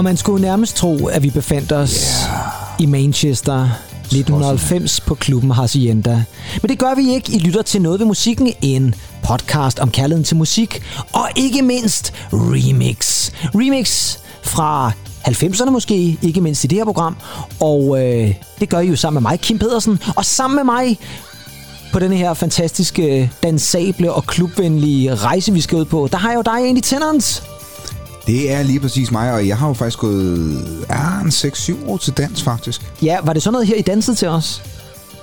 Og man skulle nærmest tro, at vi befandt os yeah. i Manchester 1990 på klubben Hacienda. Men det gør vi ikke. I lytter til Noget ved Musikken, en podcast om kærligheden til musik, og ikke mindst remix. Remix fra 90'erne måske, ikke mindst i det her program. Og øh, det gør I jo sammen med mig, Kim Pedersen. Og sammen med mig på den her fantastiske, dansable og klubvenlige rejse, vi skal ud på, der har jeg jo dig, Andy Tennant. Det er lige præcis mig, og jeg har jo faktisk gået ja, en 6-7 år til dans, faktisk. Ja, var det sådan noget her, I dansede til os?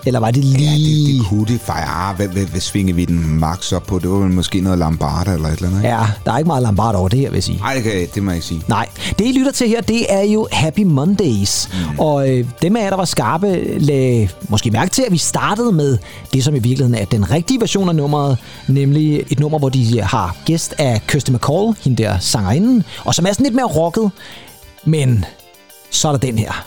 Eller var det lige... Ja, det, det kunne det. Ja, hvad, hvad, hvad svinger vi den max op på? Det var måske noget Lambarda eller et eller andet, ikke? Ja, der er ikke meget Lambarda over det her, vil jeg sige. Nej, det, kan, det må jeg ikke sige. Nej, det I lytter til her, det er jo Happy Mondays. Mm. Og øh, dem af jer, der var skarpe, lagde måske mærke til, at vi startede med det, som i virkeligheden er den rigtige version af nummeret. Nemlig et nummer, hvor de har gæst af Kirsty McCall, hende der sangerinden. Og som er sådan lidt mere rocket. Men så er der den her.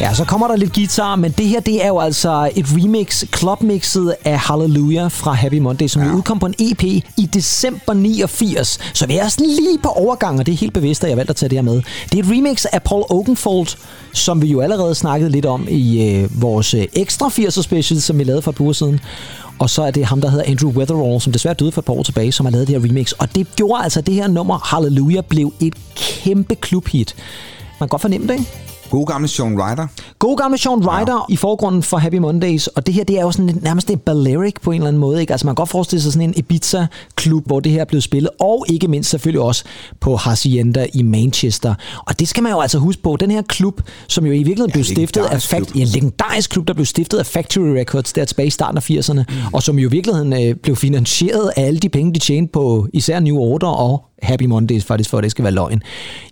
Ja, så kommer der lidt guitar, men det her, det er jo altså et remix, clubmixet af Hallelujah fra Happy Monday, som ja. udkom på en EP i december 89. Så vi er sådan lige på overgang, og det er helt bevidst, at jeg valgte at tage det her med. Det er et remix af Paul Oakenfold, som vi jo allerede snakkede lidt om i øh, vores øh, ekstra 80'er special, som vi lavede for et par uger siden. Og så er det ham, der hedder Andrew Weatherall, som desværre døde for et par år tilbage, som har lavet det her remix. Og det gjorde altså, at det her nummer, Hallelujah, blev et kæmpe klubhit. Man kan godt fornemme det, ikke? God gamle Sean Ryder. God gamle Sean Ryder ja. i forgrunden for Happy Mondays, og det her det er jo sådan nærmest et Balearic på en eller anden måde. Ikke? Altså man kan godt forestille sig sådan en Ibiza-klub, hvor det her er blevet spillet, og ikke mindst selvfølgelig også på Hacienda i Manchester. Og det skal man jo altså huske på. Den her klub, som jo i virkeligheden ja, blev stiftet af Fact, ja, en legendarisk klub, der blev stiftet af Factory Records der tilbage i starten af 80'erne, mm. og som jo i virkeligheden øh, blev finansieret af alle de penge, de tjente på især New Order og Happy Mondays, faktisk for at det skal være løgn.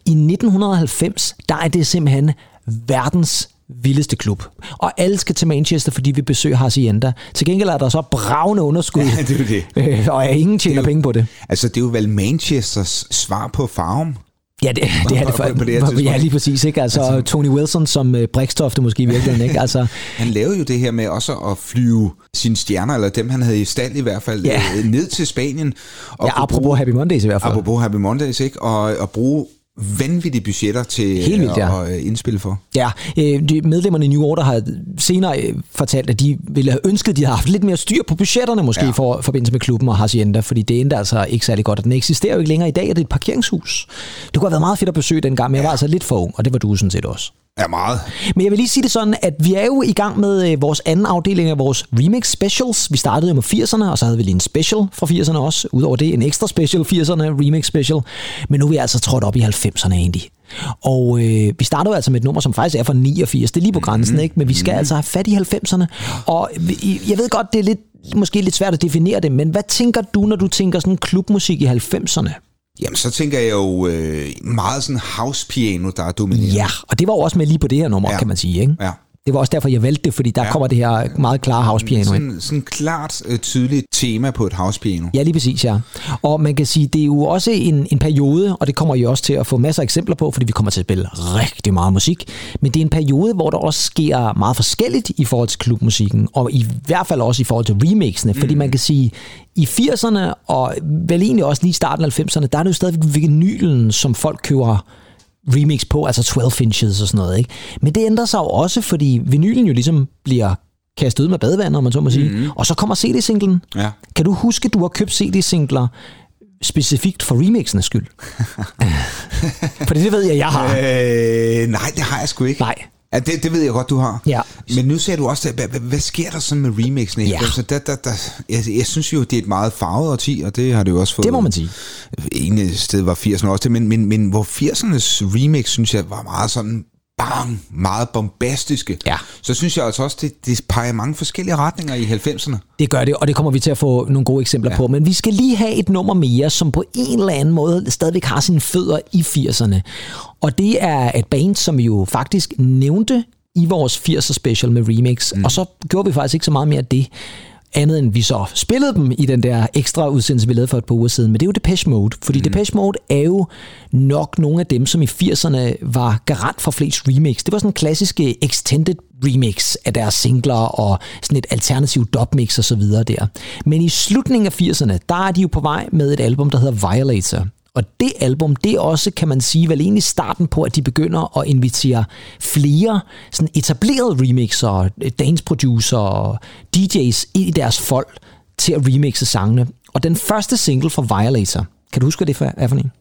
I 1990, der er det simpelthen verdens vildeste klub. Og alle skal til Manchester, fordi vi besøger Hacienda. Til gengæld er der så bravende underskud, ja, det er det. Øh, og ingen tjener jo, penge på det. Altså, det er jo vel Manchesters svar på Farum. Ja, det, det er det for, på det her ja, lige præcis. Ikke? Altså, altså, Tony Wilson som uh, Brikstofte måske i virkeligheden. Ikke? Altså, han lavede jo det her med også at flyve sine stjerner, eller dem han havde i stand i hvert fald, ja. Øh, ned til Spanien. Og ja, apropos bruge, Happy Mondays i hvert fald. Apropos Happy Mondays, ikke? Og, og bruge vanvittige budgetter til Helt vildt, ja. at, at indspille for. Ja, de medlemmerne i New Order har senere øh, fortalt, at de ville have ønsket, at de havde haft lidt mere styr på budgetterne måske ja. for forbindelse med klubben og Hacienda, fordi det endte altså ikke særlig godt, og den eksisterer jo ikke længere i dag, og det er et parkeringshus. Det kunne have været meget fedt at besøge dengang, men ja. jeg var altså lidt for ung, og det var du sådan set også. Ja, meget. Men jeg vil lige sige det sådan, at vi er jo i gang med øh, vores anden afdeling af vores remix specials. Vi startede jo med 80'erne, og så havde vi lige en special fra 80'erne også. Udover det, en ekstra special 80'erne remix special. Men nu er vi altså trådt op i 90'erne egentlig. Og øh, vi startede altså med et nummer, som faktisk er fra 89. Det er lige på grænsen, mm-hmm. ikke? Men vi skal mm-hmm. altså have fat i 90'erne. Og jeg ved godt, det er lidt, måske lidt svært at definere det, men hvad tænker du, når du tænker sådan klubmusik i 90'erne? Jamen, så tænker jeg jo øh, meget sådan house piano, der er dominerende. Ja, og det var jo også med lige på det her nummer, ja. kan man sige, ikke? Ja. Det var også derfor, jeg valgte det, fordi der ja. kommer det her meget klare housepiano sådan, ind. Sådan klart, øh, tydeligt tema på et housepiano. Ja, lige præcis, ja. Og man kan sige, det er jo også en, en periode, og det kommer jo også til at få masser af eksempler på, fordi vi kommer til at spille rigtig meget musik, men det er en periode, hvor der også sker meget forskelligt i forhold til klubmusikken, og i hvert fald også i forhold til remixene, fordi mm. man kan sige, i 80'erne, og vel egentlig også lige i starten af 90'erne, der er det jo stadigvæk vinylen, som folk køber remix på, altså 12 inches og sådan noget. Ikke? Men det ændrer sig jo også, fordi vinylen jo ligesom bliver kastet ud med badevandet, om man så må sige. Mm-hmm. Og så kommer CD-singlen. Ja. Kan du huske, at du har købt CD-singler specifikt for remixenes skyld? for det ved jeg, jeg har. Øh, nej, det har jeg sgu ikke. Nej. Ja, det, det ved jeg godt, du har. Ja. Men nu ser du også, hvad, hvad, hvad sker der så med remixen? Ja. Så der, der, der, jeg, jeg synes jo, det er et meget farvet årti, og det har det jo også fået. Det må man sige. En sted var 80'erne også det, men, men, men hvor 80'ernes remix, synes jeg, var meget sådan bang, meget bombastiske, Ja. så synes jeg altså også, det, det peger mange forskellige retninger i 90'erne. Det gør det, og det kommer vi til at få nogle gode eksempler ja. på. Men vi skal lige have et nummer mere, som på en eller anden måde stadigvæk har sine fødder i 80'erne. Og det er et band, som vi jo faktisk nævnte i vores 80'er special med remix. Mm. Og så gjorde vi faktisk ikke så meget mere af det andet end vi så spillede dem i den der ekstra udsendelse, vi lavede for et par uger siden. Men det er jo Depeche Mode, fordi mm. Depeche Mode er jo nok nogle af dem, som i 80'erne var garant for flest remix. Det var sådan en klassisk øh, extended remix af deres singler og sådan et alternativ dubmix og så videre der. Men i slutningen af 80'erne, der er de jo på vej med et album, der hedder Violator. Og det album, det er også, kan man sige, vel egentlig starten på, at de begynder at invitere flere sådan etablerede remixer, dance producer, DJ's ind i deres folk til at remixe sangene. Og den første single fra Violator, kan du huske, hvad det er for en?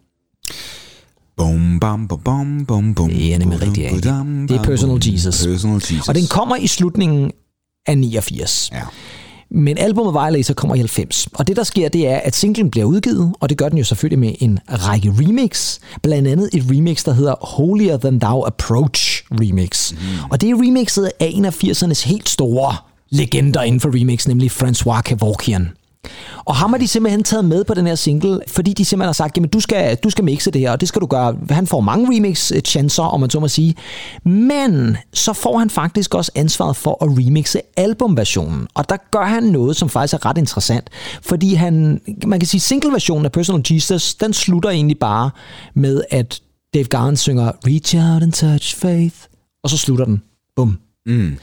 Bum, bam, bum, bum, bum, bum. Det er nemlig rigtigt, ja. Bum, Det er Personal Jesus. Personal Jesus. Og den kommer i slutningen af 89. Ja. Men albumet Violator kommer i 90. Og det, der sker, det er, at singlen bliver udgivet, og det gør den jo selvfølgelig med en række remix. Blandt andet et remix, der hedder Holier Than Thou Approach Remix. Mm. Og det er remixet af en af 80'ernes helt store legender inden for remix, nemlig François Kevorkian. Og ham har de simpelthen taget med på den her single, fordi de simpelthen har sagt, jamen du skal, du skal mixe det her, og det skal du gøre. Han får mange remix-chancer, øh, om man så må sige. Men så får han faktisk også ansvaret for at remixe albumversionen. Og der gør han noget, som faktisk er ret interessant. Fordi han, man kan sige, single-versionen af Personal Jesus, den slutter egentlig bare med, at Dave Garn synger Reach out and touch faith. Og så slutter den. Bum. Mm.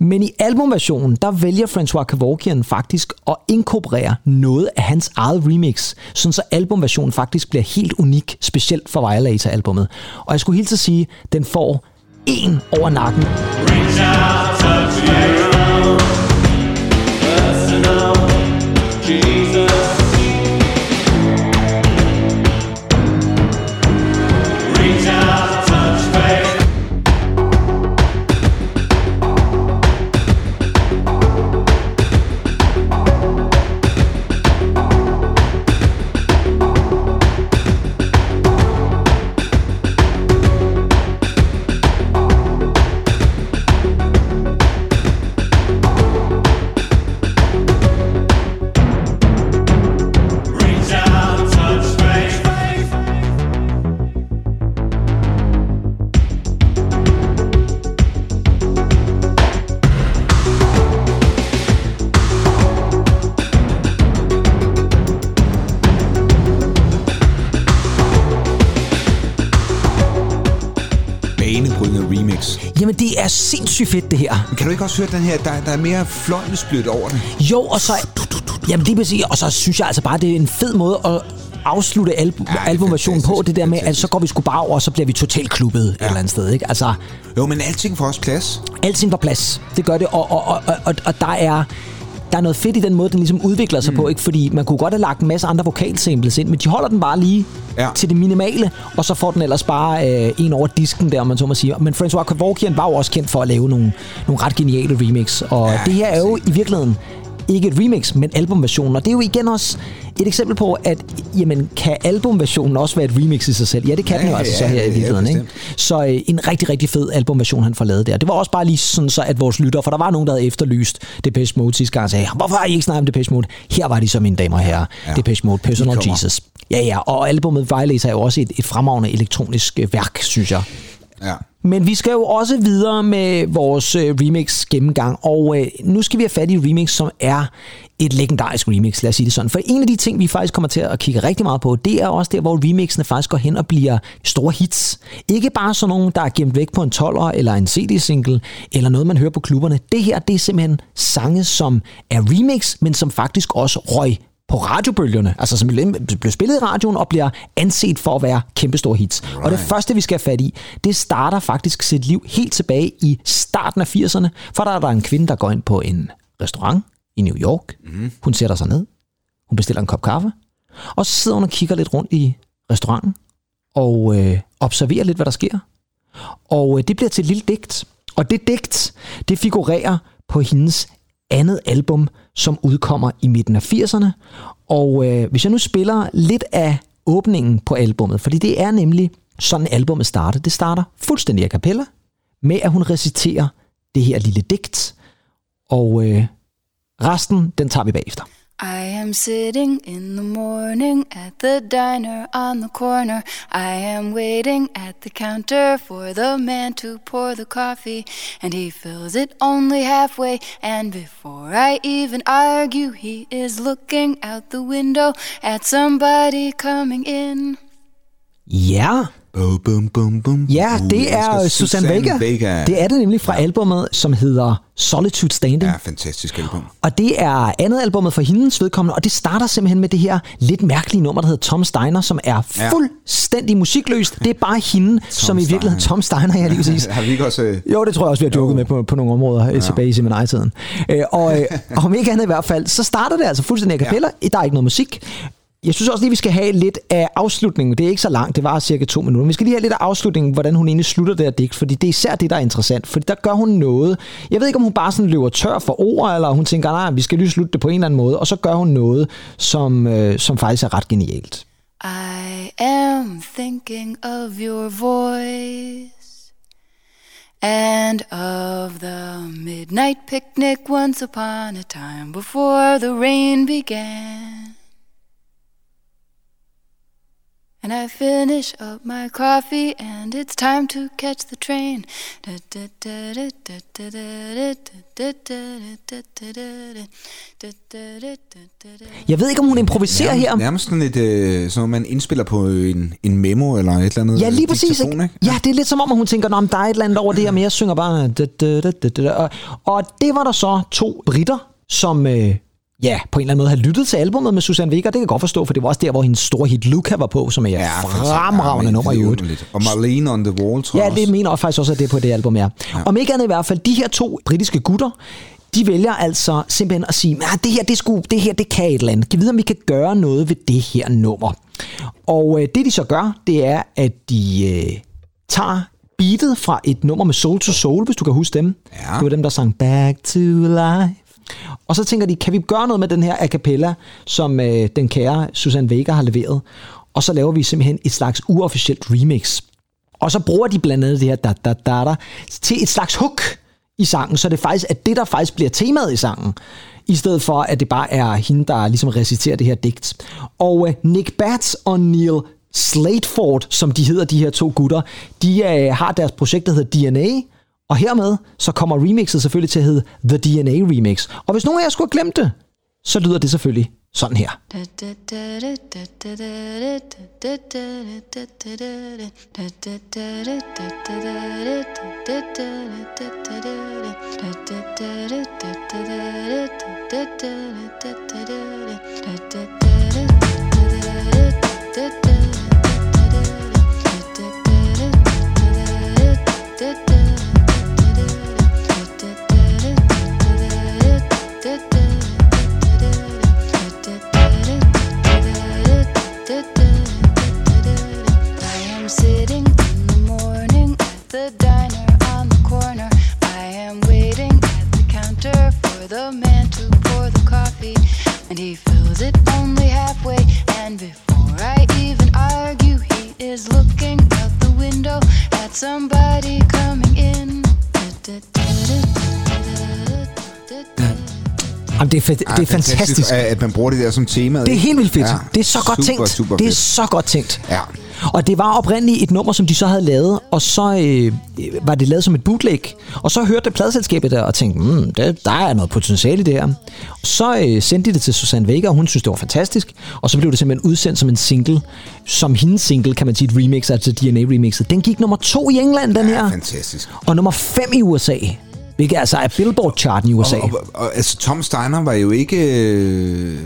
Men i albumversionen, der vælger François Kevorkian faktisk at inkorporere noget af hans eget remix, sådan så albumversionen faktisk bliver helt unik, specielt for Violator-albummet. Og jeg skulle helt til at sige, den får en over nakken. Reach out, touch you. Sindssygt fedt, det her. Men kan du ikke også høre den her, der, der er mere fløjlesblødt over det? Jo, og så... Jamen, det vil sige, og så synes jeg altså bare, det er en fed måde at afslutte albu- Ja, er albumversionen på, det der med, at så går vi sgu bare over, og så bliver vi totalt klubbet ja. et eller andet sted, ikke? Altså, Jo, men alting får også plads. alting på plads. Det gør det, og, og, og, og, og der er der er noget fedt i den måde, den ligesom udvikler sig mm. på, ikke? Fordi man kunne godt have lagt en masse andre vokalsamples ind, men de holder den bare lige Ja. til det minimale, og så får den ellers bare øh, en over disken der, om man så må sige. Men François Kevorkian var jo også kendt for at lave nogle, nogle ret geniale remix, og ja, det her er jo i virkeligheden ikke et remix, men albumversionen. Og det er jo igen også et eksempel på, at jamen, kan albumversionen også være et remix i sig selv? Ja, det kan Ja, den jo altså ja, så her ja, i virkeligheden. ja, ikke? Så øh, en rigtig, rigtig fed albumversion, han får lavet der. Det var også bare lige sådan, så at vores lytter, for der var nogen, der havde efterlyst Depeche Mode sidste gang, og sagde, hvorfor har I ikke snakket om Depeche Mode? Her var de så, mine damer og herrer. Ja. Depeche Mode, Personal. Jesus. Ja, ja, og albumet Violator er jo også et, et fremragende elektronisk øh, værk, synes jeg. Ja. Men vi skal jo også videre med vores øh, remix gennemgang, og øh, nu skal vi have fat i remix, som er et legendarisk remix, lad os sige det sådan. For en af de ting, vi faktisk kommer til at kigge rigtig meget på, det er også der, hvor remixene faktisk går hen og bliver store hits. Ikke bare sådan nogle, der er gemt væk på en 12'er eller en CD-single, eller noget, man hører på klubberne. Det her, det er simpelthen sange, som er remix, men som faktisk også røg på radiobølgerne, altså som blev spillet i radioen og bliver anset for at være kæmpestore hits. Right. Og det første, vi skal have fat i, det starter faktisk sit liv helt tilbage i starten af 80'erne, for der er der en kvinde, der går ind på en restaurant i New York. Mm. Hun sætter sig ned, hun bestiller en kop kaffe, og så sidder hun og kigger lidt rundt i restauranten og øh, observerer lidt, hvad der sker. Og øh, det bliver til et lille digt. Og det digt, det figurerer på hendes andet album, som udkommer i midten af 80'erne. Og øh, hvis jeg nu spiller lidt af åbningen på albummet, fordi det er nemlig sådan albumet starter. Det starter fuldstændig a cappella. med, at hun reciterer det her lille digt. Og øh, resten, den tager vi bagefter. I am sitting in the morning at the diner on the corner. I am waiting at the counter for the man to pour the coffee, and he fills it only halfway. And before I even argue, he is looking out the window at somebody coming in. Ja, Bum, bum, bum, bum. ja Uh, det jeg er Susanne Vega. Vega. Det er det nemlig fra albumet, som hedder Solitude Standing. Ja, fantastisk album. Og det er andet albumet for hendes vedkommende, og det starter simpelthen med det her lidt mærkelige nummer, der hedder Tom Steiner, som er Ja. fuldstændig musikløst. Det er bare hende, som i virkeligheden... Tom Steiner, ja lige præcis. Har vi ikke også... øh, Jo, det tror jeg også, vi har joket med på, på nogle områder ja. tilbage i seminarietiden. Øh, og øh, om ikke andet i hvert fald, så starter det altså fuldstændig a cappella. Ja. Der er ikke noget musik. Jeg synes også lige, vi skal have lidt af afslutningen. Det er ikke så langt, det var cirka to minutter. Men vi skal lige have lidt af afslutningen, hvordan hun egentlig slutter det her digt, fordi det er især det, der er interessant. Fordi der gør hun noget. Jeg ved ikke, om hun bare sådan løber tør for ord, eller hun tænker, nej, vi skal lige slutte det på en eller anden måde. Og så gør hun noget, som, øh, som faktisk er ret genialt. I am thinking of your voice and of the midnight picnic once upon a time before the rain began. And I finish up my coffee and it's time to catch the train. Jeg ved ikke, om hun improviserer her. Nærmest sådan et, øh, som man indspiller på en, en memo eller et eller andet Ja, lige præcis. Ikke? Ja, det er lidt som om, at hun tænker, "Nå, men der er et eller andet over det her, men jeg synger bare... da, da, da, da, da." Og, og det var der så to britter, som øh, ja, på en eller anden måde har lyttet til albumet med Susanne Vega. Det kan jeg godt forstå, for det var også der, hvor hendes store hit Luca var på, som er ja, fremragende nummer i øvrigt. Og Marlene on the Wall, tror Ja, jeg det også. mener jeg faktisk også, at det er på det album, ja. ja. Om ikke andet i hvert fald, de her to britiske gutter, de vælger altså simpelthen at sige, at det her, det, sgu, det her, det kan et eller andet. Kan vi vide, om vi kan gøre noget ved det her nummer? Og øh, det, de så gør, det er, at de øh, tager beatet fra et nummer med Soul to Soul, hvis du kan huske dem. Ja. Det var dem, der sang Back to Life. Og så tænker de, kan vi gøre noget med den her a cappella, som øh, den kære Susan Vega har leveret? Og så laver vi simpelthen et slags uofficielt remix. Og så bruger de blandt andet det her da, da, da, da, til et slags hook i sangen, så det faktisk er det, der faktisk bliver temaet i sangen, i stedet for, at det bare er hende, der ligesom reciterer det her digt. Og øh, Nick Batts og Neil Slateford, som de hedder, de her to gutter, de øh, har deres projekt, der hedder DNA, og hermed så kommer remixet selvfølgelig til at hedde The DNA Remix. Og hvis nogen af jer skulle have glemt det, så lyder det selvfølgelig sådan her. I the man to pour the coffee, and he fills it only halfway. And before I even argue, he is looking out the window at somebody coming in. Jamen, det er, fe- det er fantastisk. at, at man bruger det der som tema. Det er helt vildt fedt. Ja, det er så godt super, tænkt. Super det er fedt. så godt tænkt. Ja. Og det var oprindeligt et nummer, som de så havde lavet, og så øh, var det lavet som et bootleg. Og så hørte pladselskabet der og tænkte, mm, der, der er noget potentiale i det her. Så øh, sendte de det til Susanne Vega, og hun synes, det var fantastisk. Og så blev det simpelthen udsendt som en single, som hendes single, kan man sige, et remix, altså DNA-remixet. Den gik nummer to i England, den her. Fantastisk. Og nummer fem i USA. Hvilket altså er Billboard-charten i USA. Og, og, og, altså, Tom Steiner var jo ikke... Øh...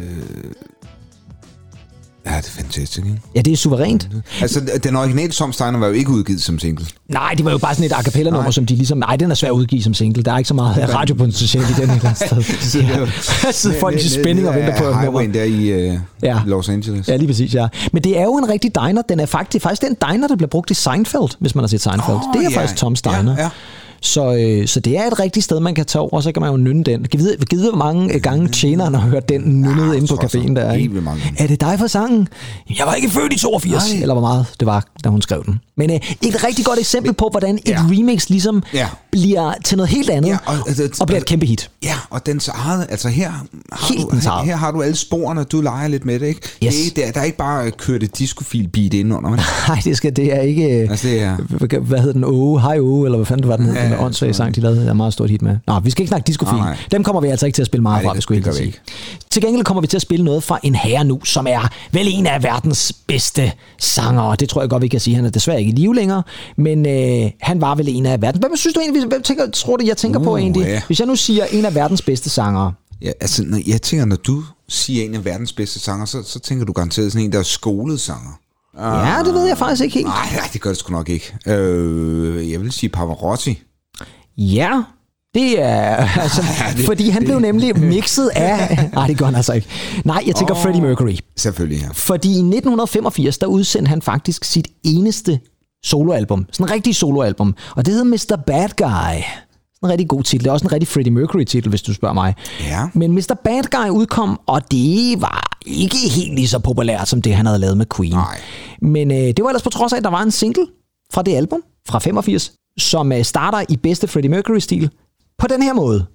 Ja, det er fantastisk, ikke? Ja, det er suverænt. Altså, den originale Tom Steiner var jo ikke udgivet som single. Nej, det var jo bare sådan et a cappella-nummer, Nej. som de ligesom... Nej, den er svær at udgive som single. Der er ikke så meget radiopotentiale i den et eller andet sted. Så er Der sidder folk i spænding og venter på et nummer. Highwayen der i øh, Ja. Los Angeles. Ja, lige præcis, ja. Men det er jo en rigtig diner. Den er faktisk, faktisk den diner, der bliver brugt i Seinfeld, hvis man har set Seinfeld. Åh, det er ja. faktisk Tom Steiner. Ja, ja. Så, øh, så det er et rigtigt sted, man kan tage over, og så kan man jo nynne den. Kan vide, kan vide hvor mange øh, gange tjeneren har hørt den nynnet Ja, inde på tror caféen der? Ikke? mange. Er det dig for sangen? Jeg var ikke født i 82, Nej. eller hvor meget det var, da hun skrev den. Men øh, et rigtig godt eksempel på, hvordan et Ja. remix ligesom Ja. bliver til noget helt andet, Ja, og, altså, og bliver et kæmpe hit. Ja, og dens eget, altså her har, Helt du, her, her har du alle sporene, du leger lidt med det, ikke? Yes. Det er, der, er ikke bare kørt et discofil beat ind under, Nej, det, skal, det er ikke... øh, altså det er... hvad, hvad hed den? Åge, hej Åge, eller hvad fanden var den? Ja, Den ja, åndssvage sang, de lavede. Det er et meget stort hit med. Nå, vi skal ikke snakke discofil. Dem kommer vi altså ikke til at spille meget Nej, fra, det- skulle det sige. Til gengæld kommer vi til at spille noget fra en herre nu, som er vel en af verdens bedste sangere. Det tror jeg godt, vi kan sige. Han er desværre ikke i live længere, men øh, han var vel en af verdens... Hvem synes du egentlig, hvem tænker, tror du, jeg tænker på Uh, egentlig? ja. Hvis jeg nu siger en af verdens bedste sangere, Ja, altså, når, jeg tænker, når du siger en af verdens bedste sanger, så, så tænker du garanteret sådan en, der er skolet sanger. Ja, det ved jeg faktisk ikke helt. Nej, nej, det gør det sgu nok ikke. Øh, jeg vil sige Pavarotti. Ja, det er... Altså, det- fordi han det- blev nemlig mixet af... Nej, det gør han altså ikke. Nej, jeg tænker oh. Freddie Mercury. Selvfølgelig, ja. Fordi i 1985, der udsendte han faktisk sit eneste soloalbum. Sådan en rigtig soloalbum. Og det hed Mr. Bad Guy. Sådan en rigtig god titel. Det er også en rigtig Freddie Mercury-titel, hvis du spørger mig. Ja. Men Mr. Bad Guy udkom, og det var ikke helt lige så populært, som det, han havde lavet med Queen. Nej. Men øh, det var ellers på trods af, at der var en single fra det album, fra 85, som øh, starter i bedste Freddie Mercury-stil på den her måde.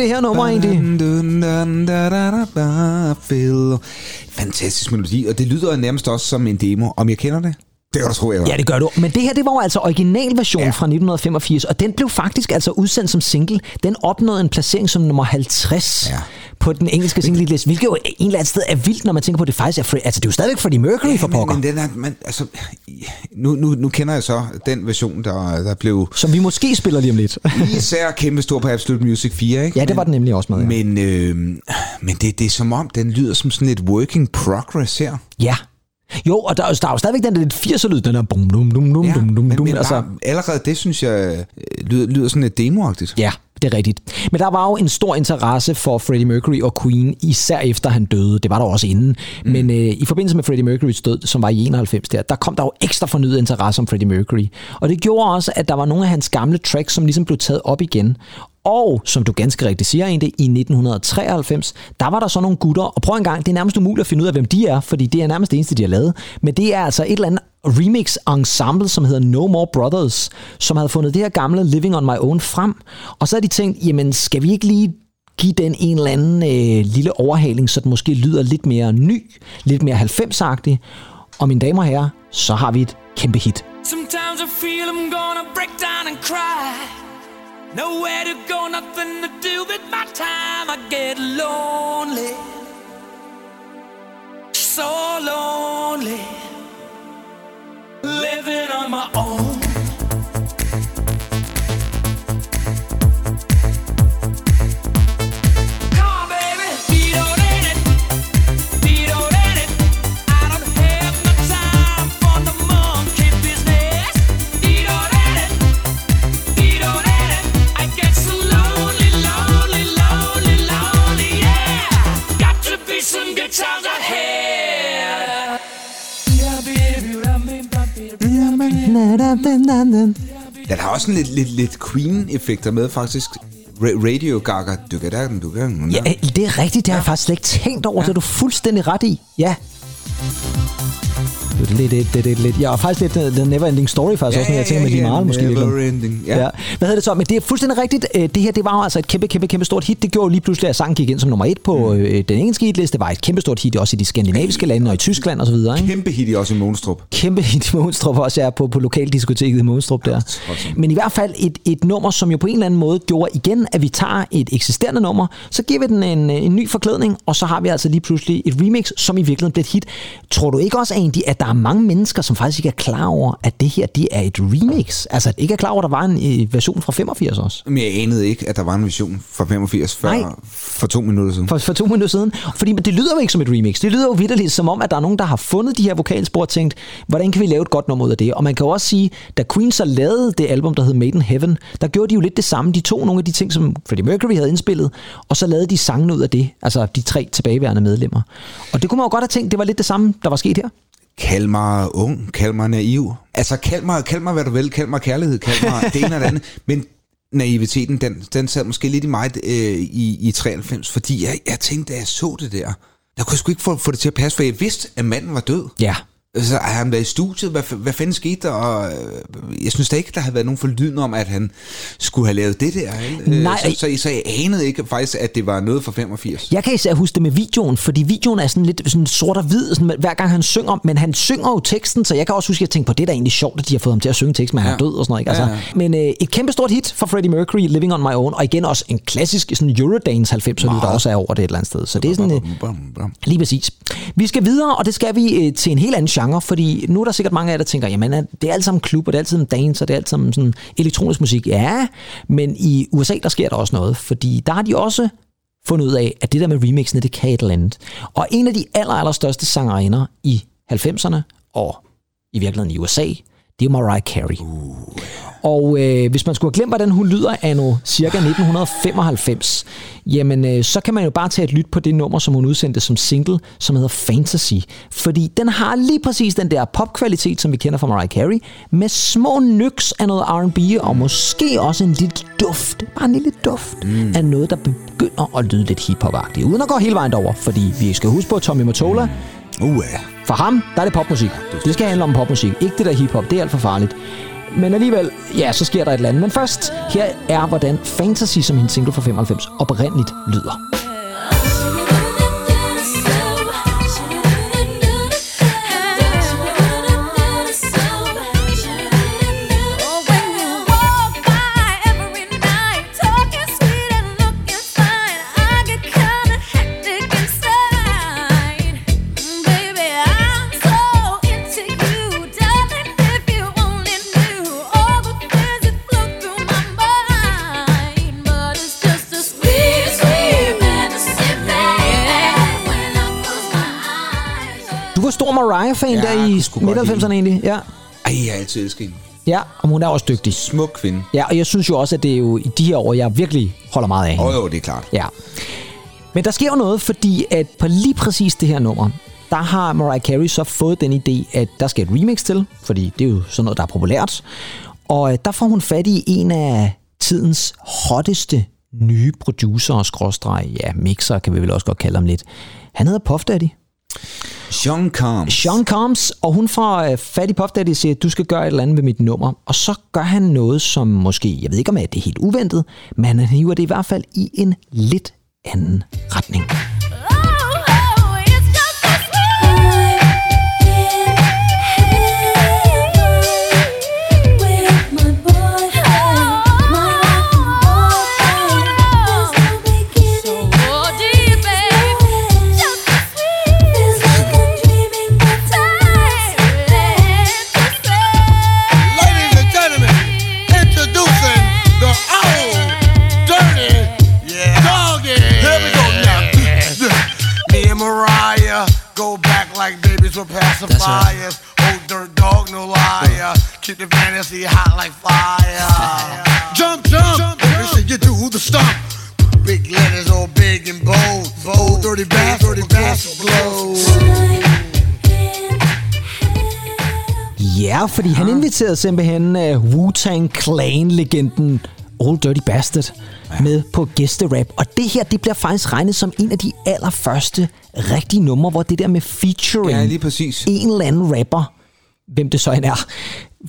Det her nummer egentlig? Fantastisk melodi, og det lyder nærmest også som en demo. Om jeg kender det? Det kan du tro, jeg. Ja, det gør du. Men det her, det var jo altså originalversionen ja. Fra 1985, og den blev faktisk altså udsendt som single. Den opnåede en placering som nummer 50 Ja. på den engelske single-liste, hvilket jo en eller anden sted er vildt, når man tænker på, at det faktisk er Fre- Altså, det er jo stadigvæk Freddie Mercury ja, for pokker, men, men den er, man, altså, nu, nu, nu kender jeg så den version, der, der blev som vi måske spiller lige om lidt. især kæmpe stor på Absolute Music 4, ikke? ja, det var den nemlig også med. Ja. Men, øh, men det, det er som om, den lyder som sådan et working progress her. ja. Jo, og der, er jo- der er jo stadigvæk den der lidt 80'er-lyd, den der bum, dum, dum, dum, dum, dum, men, dum, men altså. bare, allerede det, synes jeg, øh, lyder, lyder sådan lidt demoagtigt. Ja, det er rigtigt. Men der var jo en stor interesse for Freddie Mercury og Queen, især efter han døde. Det var der også inden. Mm. Men øh, i forbindelse med Freddie Mercurys død, som var i 91 der, der kom der jo ekstra fornyet interesse om Freddie Mercury. Og det gjorde også, at der var nogle af hans gamle tracks, som ligesom blev taget op igen. Og, som du ganske rigtigt siger egentlig, i 1993, der var der så nogle gutter, og prøv en gang, det er nærmest umuligt at finde ud af, hvem de er, fordi det er nærmest det eneste, de har lavet. Men det er altså et eller andet remix ensemble, som hedder No More Brothers, som havde fundet det her gamle Living on My Own frem. Og så har de tænkt, jamen skal vi ikke lige give den en eller anden øh, lille overhaling, så den måske lyder lidt mere ny, lidt mere 90-agtig. Og mine damer og herrer, så har vi et kæmpe hit. Sometimes I feel I'm gonna break down and cry. Nowhere to go, nothing to do with my time. I get lonely, so lonely, living on my own. Den har også en lidt, lidt, lidt Queen-effekter med, faktisk. Ra- Radio Gaga. Du kan da, du kan Ja, det er rigtigt, det har jeg faktisk slet ikke tænkt over, ja. det er du fuldstændig ret i. Ja. Lidt, lidt, lidt, lidt. Ja, og faktisk lidt uh, The Never Ending Story faktisk også, når jeg tænker med lige meget måske. Never ending. Ja. Ja. ja. Hvad hedder det så? Men det er fuldstændig rigtigt. Øh, Det her, det var jo altså et kæmpe, kæmpe, kæmpe stort hit. Det gjorde jo lige pludselig, at sangen gik ind som nummer et på Mm. øh, den engelske hitliste. Det var et kæmpe stort hit også i de skandinaviske lande og i Tyskland og så videre. Ikke? Kæmpe hit i også i Monstrup. Kæmpe hit i Monstrup også, er på, på lokaldiskoteket i Monstrup der. Men i hvert fald et, et nummer, som jo på en eller anden måde gjorde igen, at vi tager et eksisterende nummer, så giver vi den en, en ny forklædning, og så har vi altså lige pludselig et remix, som i virkeligheden bliver et hit. Tror du ikke også, Andy, at der er mange mennesker, som faktisk ikke er klar over, at det her det er et remix? Altså, ikke er klar over, at der var en øh, version fra 85 også? Men jeg anede ikke, at der var en vision fra 85 før Nej. for to minutter siden. for, for to minutter siden. Fordi det lyder jo ikke som et remix. Det lyder jo vidderligt som om, at der er nogen, der har fundet de her vokalspor og tænkt, hvordan kan vi lave et godt nummer ud af det? Og man kan jo også sige, da Queen så lavede det album, der hed Made in Heaven, der gjorde de jo lidt det samme. De tog nogle af de ting, som Freddie Mercury havde indspillet, og så lavede de sangene ud af det. Altså de tre tilbageværende medlemmer. Og det kunne man jo godt have tænkt, det var lidt det samme, der var sket her. Kald mig ung, kald mig naiv. Altså, kald mig, kald mig hvad du vil, kald mig kærlighed, kald mig det ene og det andet. Men naiviteten, den, den sad måske lidt i mig øh, i, i 93, fordi jeg, jeg tænkte, da jeg så det der, der kunne jeg sgu ikke få, få det til at passe, for jeg vidste, at manden var død. Ja. Så har han været i studiet? Hvad, hvad fanden skete der? Og, øh, jeg synes da ikke, der havde været nogen forlydende om, at han skulle have lavet det der. Øh, Nej. Så, så, så jeg anede ikke faktisk, at det var noget fra 85. Jeg kan især huske det med videoen, fordi videoen er sådan lidt sådan sort og hvid, sådan, hver gang han synger, men han synger jo teksten, så jeg kan også huske, at jeg tænkte på, det er da egentlig sjovt, at de har fået ham til at synge teksten, men han er Ja. død og sådan noget. Ikke? Altså, Ja, ja. Men øh, et kæmpe stort hit for Freddie Mercury, Living on My Own, og igen også en klassisk sådan Eurodance 90'er lyd, der Meget. også er over det et eller andet sted. Så det er sådan, øh. Lige præcis. Vi skal videre, og det skal vi øh, til en helt anden genre, fordi nu er der sikkert mange af jer, der tænker, jamen det er alt sammen klub, og det er altid en dance, og det er alt sammen sådan elektronisk musik. Ja, men i USA, der sker der også noget, fordi der har de også fundet ud af, at det der med remixene, det kan et eller andet. Og en af de aller, aller største sangerinder i 90'erne, og i virkeligheden i USA, det er Mariah Carey. Og øh, hvis man skulle have glemt, hvordan hun lyder af nu cirka 1995, jamen øh, så kan man jo bare tage et lyt på det nummer, som hun udsendte som single, som hedder Fantasy. Fordi den har lige præcis den der popkvalitet, som vi kender fra Mariah Carey, med små nyks af noget R&B, og måske også en lille duft, bare en lille duft, mm. af noget, der begynder at lyde lidt hiphop-agtigt. Uden at gå hele vejen over, fordi vi skal huske på Tommy Mottola, Uh, ja for ham, der er det popmusik. Det skal handle om popmusik. Ikke det der hiphop, det er alt for farligt. Men alligevel, ja, så sker der et eller andet. Men først, her er, hvordan Fantasy, som hendes single fra 95, oprindeligt lyder. Mariah-fan Ja, der i jeg kunne sgu godt lide midt-90'erne egentlig. Ja. Ej, jeg har altid elsket hende. ja, og hun er også dygtig. Smuk kvinde. Ja, og jeg synes jo også, at det er jo i de her år, jeg virkelig holder meget af hende. Åh, oh, jo, det er klart. Ja. Men der sker jo noget, fordi at på lige præcis det her nummer, der har Mariah Carey så fået den idé, at der skal et remix til, fordi det er jo sådan noget, der er populært. Og øh, der får hun fat i en af tidens hotteste nye producer skråstreg, ja, mixer kan vi vel også godt kalde ham lidt. Han hedder Puff Daddy. Sean Combs. Sean Combs, og hun får Fatty fat i Puff Daddy og siger, du skal gøre et eller andet med mit nummer. Og så gør han noget, som måske, jeg ved ikke om det er helt uventet, men han hiver det i hvert fald i en lidt anden retning. Oh, pacifiers. Old dirt dog, no liar. Keep the fantasy hot like fire. Jump, jump, jump. They say you do the stomp. Big letters all big and bold. Bold, dirty bass, dirty bass glow. Ja, fordi han inviterede simpelthen uh, Wu-Tang Clan-legenden Old Dirty Bastard. Med på gæsterap. Og det her, det bliver faktisk regnet som en af de allerførste rigtige numre, hvor det der med featuring Ja, lige præcis. en eller anden rapper, hvem det så end er,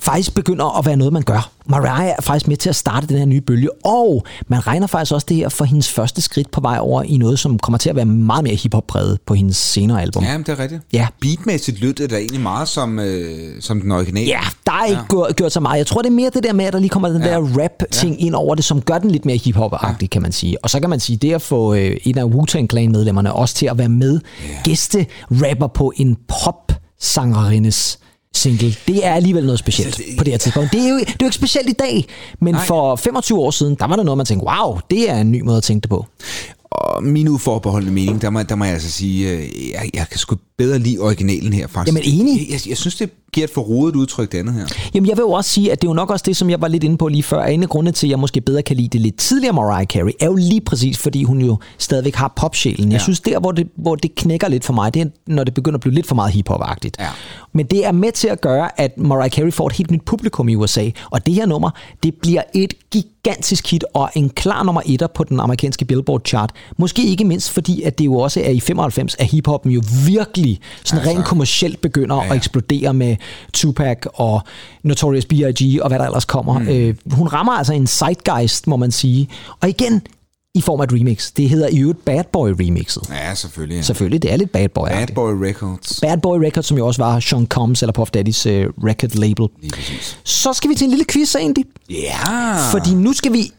faktisk begynder at være noget, man gør. Mariah er faktisk med til at starte den her nye bølge, og man regner faktisk også det her for hendes første skridt på vej over i noget, som kommer til at være meget mere hiphop-præget på hendes senere album. Ja, det er rigtigt. Ja. Beatmæssigt lød det da egentlig meget som, øh, som den originale. Ja, der er ikke gjort, gjort så meget. Jeg tror, det er mere det der med, at der lige kommer den Ja. der rap-ting ind over det, som gør den lidt mere hiphop-agtig, kan man sige. Og så kan man sige, det at få øh, en af Wu-Tang Clan-medlemmerne også til at være med, gæste-rapper på en pop-sangerindes single, det er alligevel noget specielt på det her tidspunkt. Det er jo, det er jo ikke specielt i dag, men Nej. for 25 år siden, der var der noget, man tænkte, wow, det er en ny måde at tænke det på. Og min uforbeholdende mening, der må, der må jeg altså sige, øh, jeg, jeg kan sgu bedre lide originalen her, faktisk. Jamen, enig. Jeg, jeg, jeg synes, det giver et forrodet udtryk, det andet her. Jamen, jeg vil jo også sige, at det er jo nok også det, som jeg var lidt inde på lige før. En af grundene til, at jeg måske bedre kan lide det lidt tidligere Mariah Carey, er jo lige præcis, fordi hun jo stadigvæk har popsjælen. Jeg Ja. synes, der, hvor det, hvor det knækker lidt for mig, det er, når det begynder at blive lidt for meget hiphop-agtigt. Ja. Men det er med til at gøre, at Mariah Carey får et helt nyt publikum i USA. Og det her nummer, det bliver et gigantisk hit og en klar nummer etter på den amerikanske Billboard-chart. Måske ikke mindst fordi, at det jo også er i 95, at hiphoppen jo virkelig sådan Altså, rent kommercielt begynder ja, ja, at eksplodere med Tupac og Notorious B.I.G. og hvad der ellers kommer. Mm. Øh, hun rammer altså en zeitgeist, må man sige. Og igen, i form af et remix. Det hedder i øvrigt Bad Boy remixet. Ja, selvfølgelig. Ja. Selvfølgelig, det er lidt Bad Boy. Bad Boy Records. Bad Boy Records, som jo også var Sean Combs eller Puff Daddy's uh, record label. Lige præcis. Så skal vi til en lille quiz egentlig. Ja. Fordi nu skal vi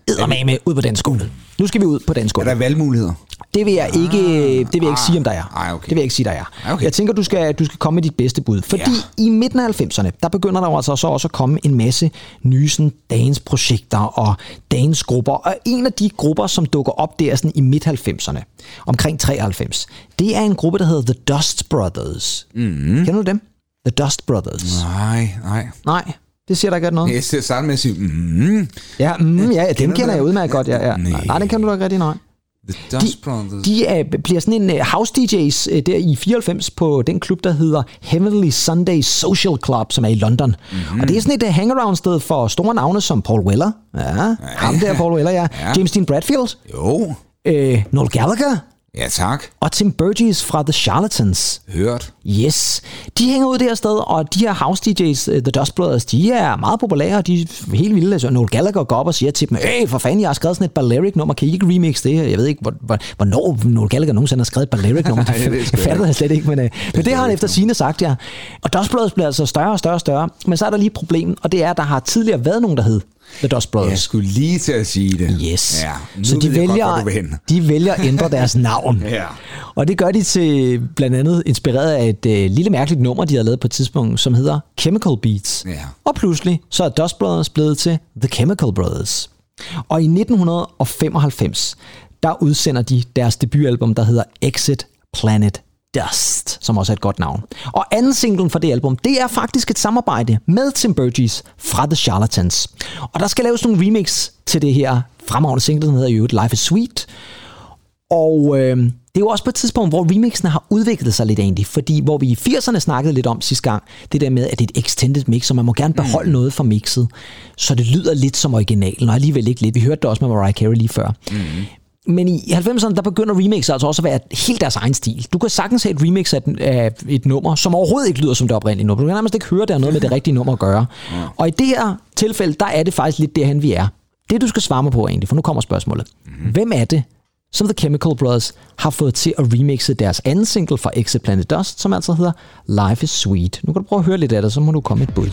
med ud på den skole. Nu skal vi ud på den Er skole. der valgmuligheder? Det vil jeg ikke, det vil jeg ikke sige, om der er. Ej, okay. Det vil jeg ikke sige, der er. Ej, okay. Jeg tænker, du skal, du skal komme med dit bedste bud. Fordi Ja. i midten af 90'erne, der begynder der jo altså så også at komme en masse nye sådan, dance-projekter og dance-grupper. Og en af de grupper, som dukker op der sådan i midt-90'erne, omkring 93, det er en gruppe, der hedder The Dust Brothers. Mm-hmm. Kender du dem? The Dust Brothers. Nej, nej. Nej, det siger der ikke noget. Jeg skal starte med at sige, mm, Ja, mm, ja, dem Kender jeg udmærket godt. Ja, ja. Nej, Nej. nej, den kender du ikke rigtig, nej. The Dust Brothers. De er, bliver sådan en uh, house DJ's uh, der i 94 på den klub, der hedder Heavenly Sunday Social Club, som er i London. Mm-hmm. Og det er sådan et uh, hangaround sted for store navne som Paul Weller. Ja, ja. ham der Paul Weller, ja. Ja. ja. James Dean Bradfield. Jo, Uh, Noel Gallagher. Ja tak. Og Tim Burgess fra The Charlatans. Hørt. Yes. De hænger ud det her sted, og de her house DJ's, uh, The Dust Brothers, de er meget populære, og de er helt vilde. Altså, Noel Gallagher går op og siger til dem, Hey, for fanden, jeg har skrevet sådan et Balearic-nummer, kan I ikke remix det? Jeg ved ikke, hvor, hvor, hvornår Noel Gallagher nogensinde har skrevet et Balearic-nummer. Ved jeg ikke. det slet ikke, men, uh, men det har han efter sine sagt, ja. Og Dust Brothers bliver altså større og større og større, men så er der lige et problem, og det er, at der har tidligere været nogen, der hed The Dust Brothers. Jeg skulle lige til at sige det. Yes. Ja, nu så de vælger, godt, hvor de vælger at ændre deres navn. Ja. Og det gør de til blandt andet inspireret af et øh, lille mærkeligt nummer, de har lavet på et tidspunkt, som hedder Chemical Beats. Ja. Og pludselig så er Dust Brothers blevet til The Chemical Brothers. Og i 1995, der udsender de deres debutalbum, der hedder Exit Planet Dust, som også er et godt navn. Og anden singlen for det album, det er faktisk et samarbejde med Tim Burgess fra The Charlatans. Og der skal laves nogle remix til det her fremragende single, den hedder jo Life is Sweet. Og øh, det er jo også på et tidspunkt, hvor remixene har udviklet sig lidt egentlig, fordi hvor vi i 80'erne snakkede lidt om sidste gang, det der med, at det er et extended mix, og man må gerne beholde mm. noget fra mixet, så det lyder lidt som originalen, og alligevel ikke lidt. Vi hørte det også med Mariah Carey lige før. Mm. Men i 90'erne, der begynder remixer altså også at være helt deres egen stil. Du kan sagtens have et remix af et, af et nummer, som overhovedet ikke lyder som det oprindelige nummer. Du kan nærmest ikke høre, det har noget med det rigtige nummer at gøre. Ja. Og i det her tilfælde, der er det faktisk lidt derhen, vi er. Det, du skal svare mig på egentlig, for nu kommer spørgsmålet. Mm. Hvem er det, som The Chemical Brothers har fået til at remixe deres anden single fra Exit Planet Dust, som altså hedder Life is Sweet. Nu kan du prøve at høre lidt af det, så må du komme et bud.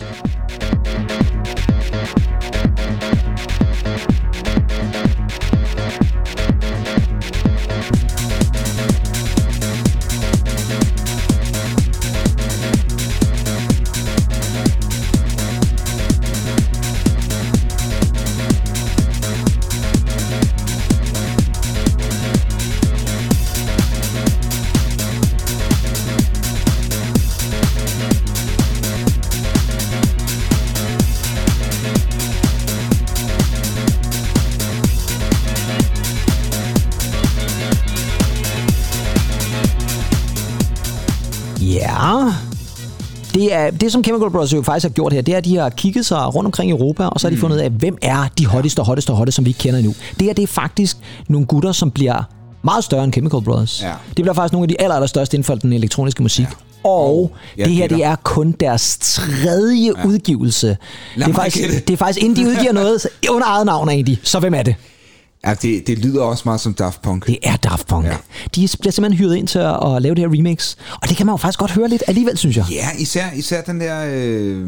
Det, er, det, som Chemical Brothers jo faktisk har gjort her, det er, at de har kigget sig rundt omkring i Europa, og så har de fundet ud af, hvem er de hotteste, hotteste, hotteste, som vi ikke kender endnu. Det her, det er faktisk nogle gutter, som bliver meget større end Chemical Brothers. Ja. Det bliver faktisk nogle af de aller, aller største inden for den elektroniske musik. Ja. Og jeg det her, det er kun deres tredje ja. udgivelse. Det er, faktisk, gætte. det er faktisk, inden de udgiver noget under eget navn egentlig. Så hvem er det? Ja, det, det lyder også meget som Daft Punk. Det er Daft Punk. Ja. De bliver simpelthen hyret ind til at, at lave det her remix. Og det kan man jo faktisk godt høre lidt alligevel, synes jeg. Ja, især, især den der... Øh,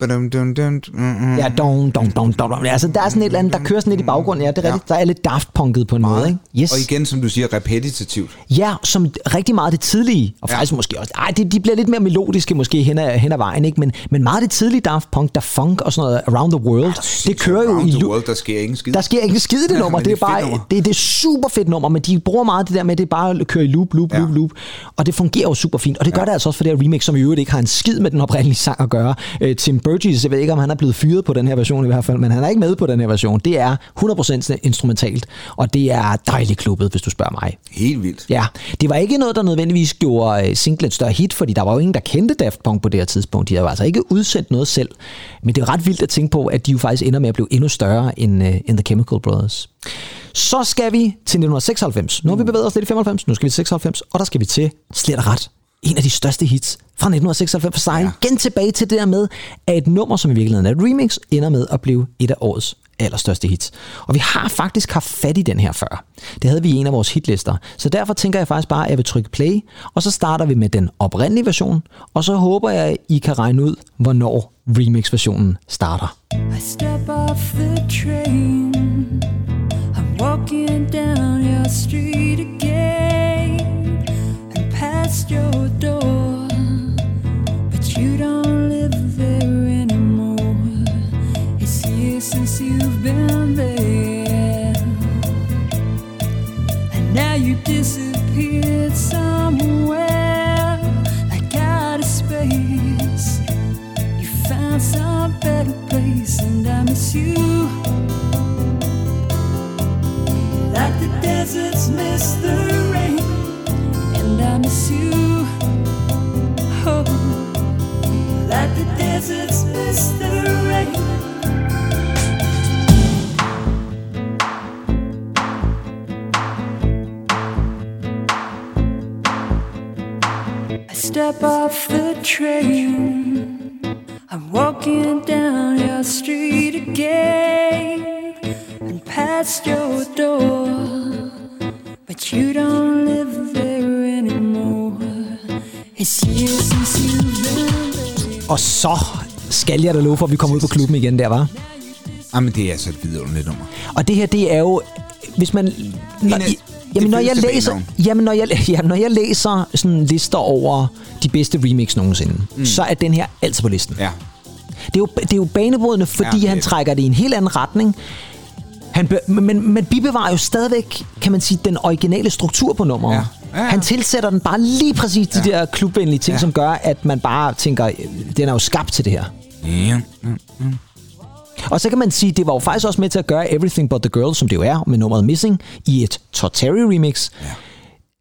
badum, dum, dum, mm, mm. Ja, dong, dong, dong, dong. Altså, der er sådan et eller andet, der kører sådan lidt i baggrunden. Ja, det er rigtigt. Der er lidt Daft Punket på en måde, ikke? Yes. Og igen, som du siger, repetitivt. Ja, som rigtig meget det tidlige, og Ja. faktisk måske også, ej, de, de bliver lidt mere melodiske måske hen ad, hen ad vejen, ikke? Men, men meget det tidlige Daft Punk, der funk og sådan noget, Around the World, det kører jo Around i the world, der sker ingen skid. Der sker ikke en skid det Ja, nummer. men det er er bare nummer. det, det er super fedt nummer, men de bruger meget det der med, det bare kører i loop, loop, Ja. loop, loop. Og det fungerer jo super fint. Og det gør det altså også for det her remix, som i øvrigt ikke har en skid med den oprindelige sang at gøre. Øh, Tim Burgess, jeg ved ikke, om han er blevet fyret på den her version i hvert fald, men han er ikke med på den her version. Det er 100% instrumentalt, og det er dejligt klubbet, hvis du spørger mig. Helt vildt. Ja, det var ikke noget, der nødvendigvis gjorde øh, singlen et større hit, fordi der var jo ingen, der kendte Daft Punk på det her tidspunkt. De havde altså ikke udsendt noget selv. Men det er ret vildt at tænke på, at de jo faktisk ender med at blive endnu større end, uh, end The Chemical Brothers. Så skal vi til 1996. Nu har vi bevæget os lidt i 95, nu skal vi til 96, og der skal vi til slet og ret. En af de største hits fra 1996 for sig. Igen tilbage til det der med, at et nummer, som i virkeligheden er et remix, ender med at blive et af årets allerstørste hits. Og vi har faktisk haft fat i den her før. Det havde vi i en af vores hitlister. Så derfor tænker jeg faktisk bare, at jeg vil trykke play, og så starter vi med den oprindelige version, og så håber jeg, at I kan regne ud, hvornår remix-versionen starter. I step off the train. I'm walking down your street past your door. But you don't live there anymore. It's years since you've been there. And now you disappeared somewhere like out of space. You found some better place, and I miss you. Like the deserts miss the I miss you. Oh, like the deserts miss the rain. I step off the train. I'm walking down your street again and past your door. But you don't Og så skal jeg da love for, at vi kommer ud på klubben igen der, var. Jamen, det er altså et vidunderligt nummer. Og det her, det er jo, hvis man... Når, af- I, jamen, når jeg læser, jamen, når jeg, jamen, når jeg læser sådan lister over de bedste remix nogensinde, mm. så er den her altid på listen. Ja. Det er jo, det er jo banebrydende, fordi Ja, han trækker det i en helt anden retning. Han be, men, men, men bibevarer jo stadigvæk, kan man sige, den originale struktur på nummeret. Ja. Ja, ja. Han tilsætter den bare lige præcis de der klubvenlige ting, Ja. som gør, at man bare tænker, den er jo skabt til det her. Ja. Og så kan man sige, det var jo faktisk også med til at gøre Everything But The Girl, som det jo er, med nummeret Missing, i et Todd Terry remix. Ja.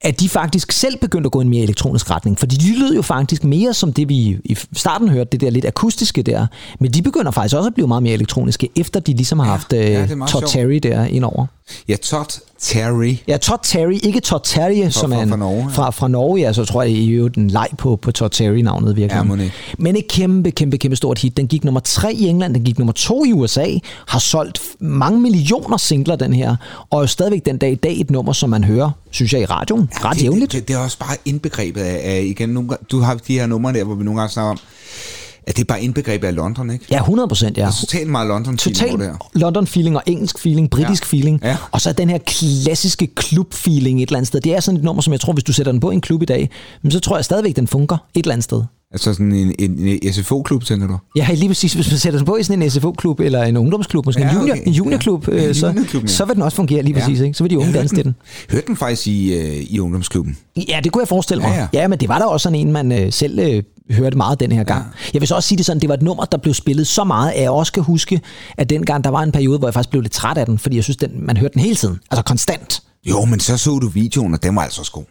At de faktisk selv begyndte at gå i en mere elektronisk retning. Fordi de lød jo faktisk mere som det, vi i starten hørte, det der lidt akustiske der. Men de begynder faktisk også at blive meget mere elektroniske, efter de ligesom har haft ja, øh, meget Todd sjovt. Terry der indover. Ja, Todd Terry. Ja, Todd Terry, ikke Todd Terry, som fra- er en, fra Norge, ja. fra, fra Norge, ja, så tror jeg i øvrigt en leg på, på Todd Terry-navnet virkelig. Ja. Men et kæmpe, kæmpe, kæmpe stort hit. Den gik nummer tre i England, den gik nummer to i USA, har solgt mange millioner singler, den her, og er jo stadigvæk den dag i dag et nummer, som man hører, synes jeg, i radioen, ret det, jævnligt. Det, det, det, er også bare indbegrebet af, af igen, nogle, du har de her numre der, hvor vi nogle gange snakker om, at det er bare indbegrebet af London, ikke? Ja, 100 procent, ja. Det er totalt meget london Total der. London feeling og engelsk feeling, britisk Ja. feeling. Ja. Og så den her klassiske klub feeling et eller andet sted. Det er sådan et nummer, som jeg tror, hvis du sætter den på en klub i dag, men så tror jeg stadigvæk, den fungerer et eller andet sted. Altså sådan en, en, en SFO-klub, tænker du? Ja, lige præcis. Hvis man sætter den på i sådan en SFO-klub, eller en ungdomsklub, måske Ja, en, junior, okay. en juniorklub, Ja. øh, En så, juniorklub, ja. så vil den også fungere lige præcis. Ikke? Så vil de unge danse til den. Hørte den faktisk i, øh, i ungdomsklubben? Ja, det kunne jeg forestille mig. Ja, Ja, ja. ja. men det var da også sådan en, man øh, selv øh, hørte meget den her gang. Ja. Jeg vil så også sige det sådan, det var et nummer, der blev spillet så meget, at jeg også kan huske, at dengang der var en periode, hvor jeg faktisk blev lidt træt af den, fordi jeg synes, den, man hørte den hele tiden. Altså konstant. Jo, men så så du videoen, og den var altså også god.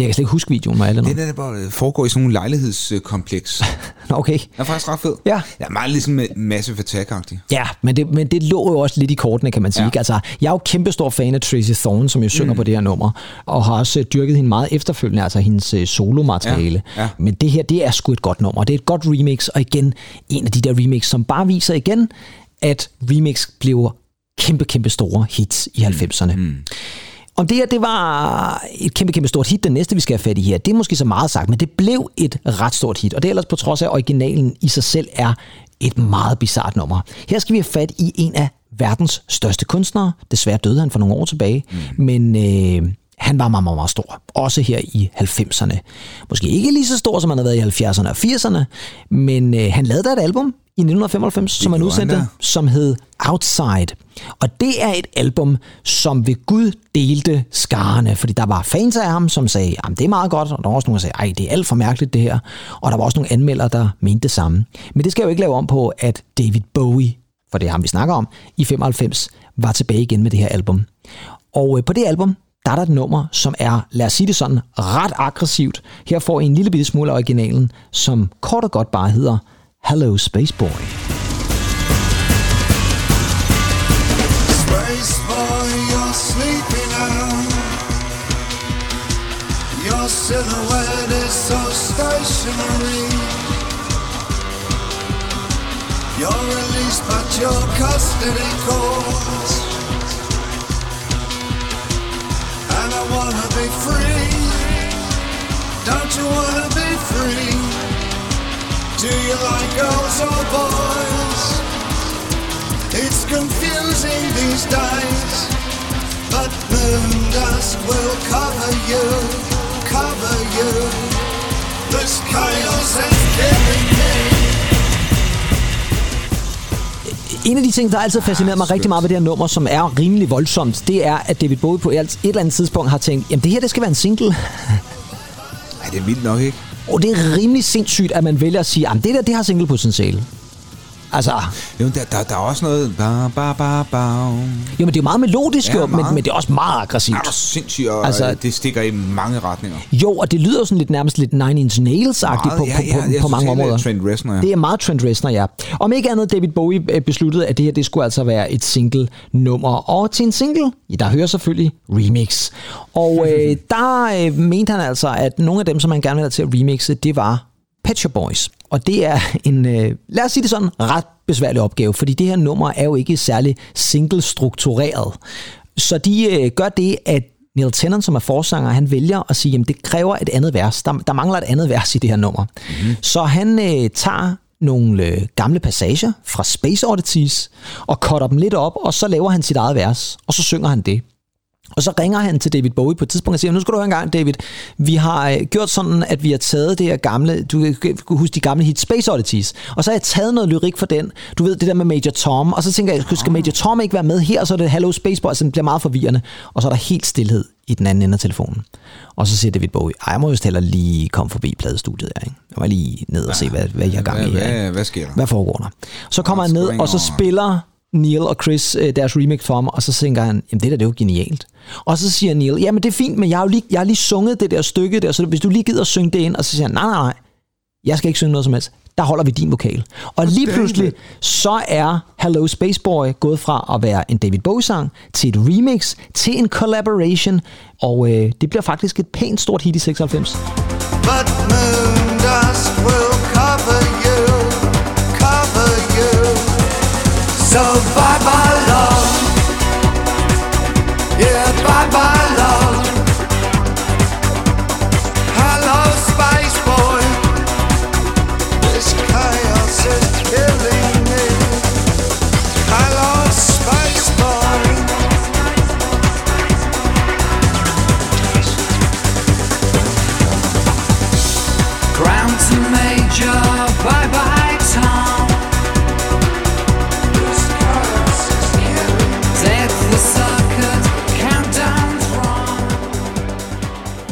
Jeg kan slet ikke huske videoen med alle Det der, der bare foregår i sådan nogle lejlighedskompleks. Nå, okay. Den er faktisk ret fed. Ja. Ja, meget ligesom med Massive Attack-agtig. Ja, men det, men det lå jo også lidt i kortene, kan man sige. Ja. Altså, jeg er jo kæmpestor fan af Tracy Thorn, som jo synger mm. på det her nummer, og har også øh, dyrket hende meget efterfølgende, altså hendes øh, solomateriale. Ja, ja. Men det her, det er sgu et godt nummer. Det er et godt remix, og igen, en af de der remix, som bare viser igen, at remix bliver kæmpe, kæmpe store hits i 90'erne. Mm. Om det her, det var et kæmpe, kæmpe stort hit. Det næste, vi skal have fat i her, det er måske så meget sagt, men det blev et ret stort hit. Og det er ellers på trods af, at originalen i sig selv er et meget bizart nummer. Her skal vi have fat i en af verdens største kunstnere. Desværre døde han for nogle år tilbage, mm. men øh, han var meget, meget, meget stor. Også her i 90'erne. Måske ikke lige så stor, som han havde været i 70'erne og 80'erne, men øh, han lavede da et album i 1995, som han han udsendte, da. som hed Outside. Og det er et album, som ved Gud delte skarne, fordi der var fans af ham, som sagde, at det er meget godt, og der var også nogen, der sagde, ej, det er alt for mærkeligt det her. Og der var også nogle anmeldere, der mente det samme. Men det skal jo ikke lave om på, at David Bowie, for det er ham, vi snakker om, i 95 var tilbage igen med det her album. Og øh, på det album, der er der et nummer, som er, lad os sige det sådan, ret aggressivt. Her får I en lille bitte smule af originalen, som kort og godt bare hedder Hello Space Boy. Space boy, you're sleeping now. Your silhouette is so stationary. You're released, but your custody calls. I wanna be free. Don't you wanna be free? Do you like girls or boys? It's confusing these days, but moon dust will cover you, cover you. This chaos is killing me. En af de ting, der altid fascinerer mig rigtig meget ved det her nummer, som er rimelig voldsomt, det er, at David Bowie på et eller andet tidspunkt har tænkt, jamen det her, det skal være en single. Ej, det er vildt nok, ikke? Og det er rimelig sindssygt, at man vælger at sige, jamen det der, det har singlepotentiale. Altså, Jo, der, der, der er også noget... Ba, ba, ba, ba. jo, men det er meget melodisk, Ja, jo, men, meget. men det er også meget aggressivt. Du sindssygt, og Altså- det stikker i mange retninger. Jo, og det lyder sådan lidt nærmest lidt Nine Inch Nails-agtigt på, ja, på, ja, på, på synes mange helt, det er områder. Trent Reznor, ja. Det er meget Trent Reznor, ja. Om ikke andet, David Bowie øh, besluttede, at det her det skulle altså være et single-nummer. Og til en single, ja, der hører selvfølgelig remix. Og øh, der øh, mente han altså, at nogle af dem, som han gerne ville have til at remixe, det var Pet Shop Boys. Og det er en, øh, lad os sige det sådan, ret besværlig opgave, fordi det her nummer er jo ikke særlig single-struktureret. Så de øh, gør det, at Neil Tennant, som er forsanger, han vælger at sige, at det kræver et andet vers. Der, der mangler et andet vers i det her nummer. Mm. Så han øh, tager nogle øh, gamle passager fra Space Oddities og cutter dem lidt op, og så laver han sit eget vers, og så synger han det. Og så ringer han til David Bowie på et tidspunkt og siger, nu skal du høre en gang, David, vi har øh, gjort sådan, at vi har taget det her gamle, du kan- huske de gamle hit Space Oddities, og så har jeg taget noget lyrik for den, du ved det der med Major Tom, og så tænker jeg, skal Major Tom ikke være med her, og så er det Hello Space Boy, så det bliver meget forvirrende, og så er der helt stillhed i den anden ende af telefonen. Og så siger David Bowie, ej, jeg må jo heller lige komme forbi pladestudiet her, ikke? Jeg må lige ned og se, hvad, hvad jeg har gang i Hvad, her. hvad, hvad sker der? Hvad foregår der? Så kommer han ned, og så spiller Neil og Chris øh, deres remix for ham, og så tænker han, jamen det der, det er jo genialt. Og så siger Neil, jamen det er fint, men jeg har jo lige, jeg har lige sunget det der stykke der, så hvis du lige gider at synge det ind, og så siger han, nej, nej, nej, jeg skal ikke synge noget som helst. Der holder vi din vokal. Og lige pludselig, så er Hello Space Boy gået fra at være en David Bowie-sang til et remix, til en collaboration, og øh, det bliver faktisk et pænt stort hit i 96. But moon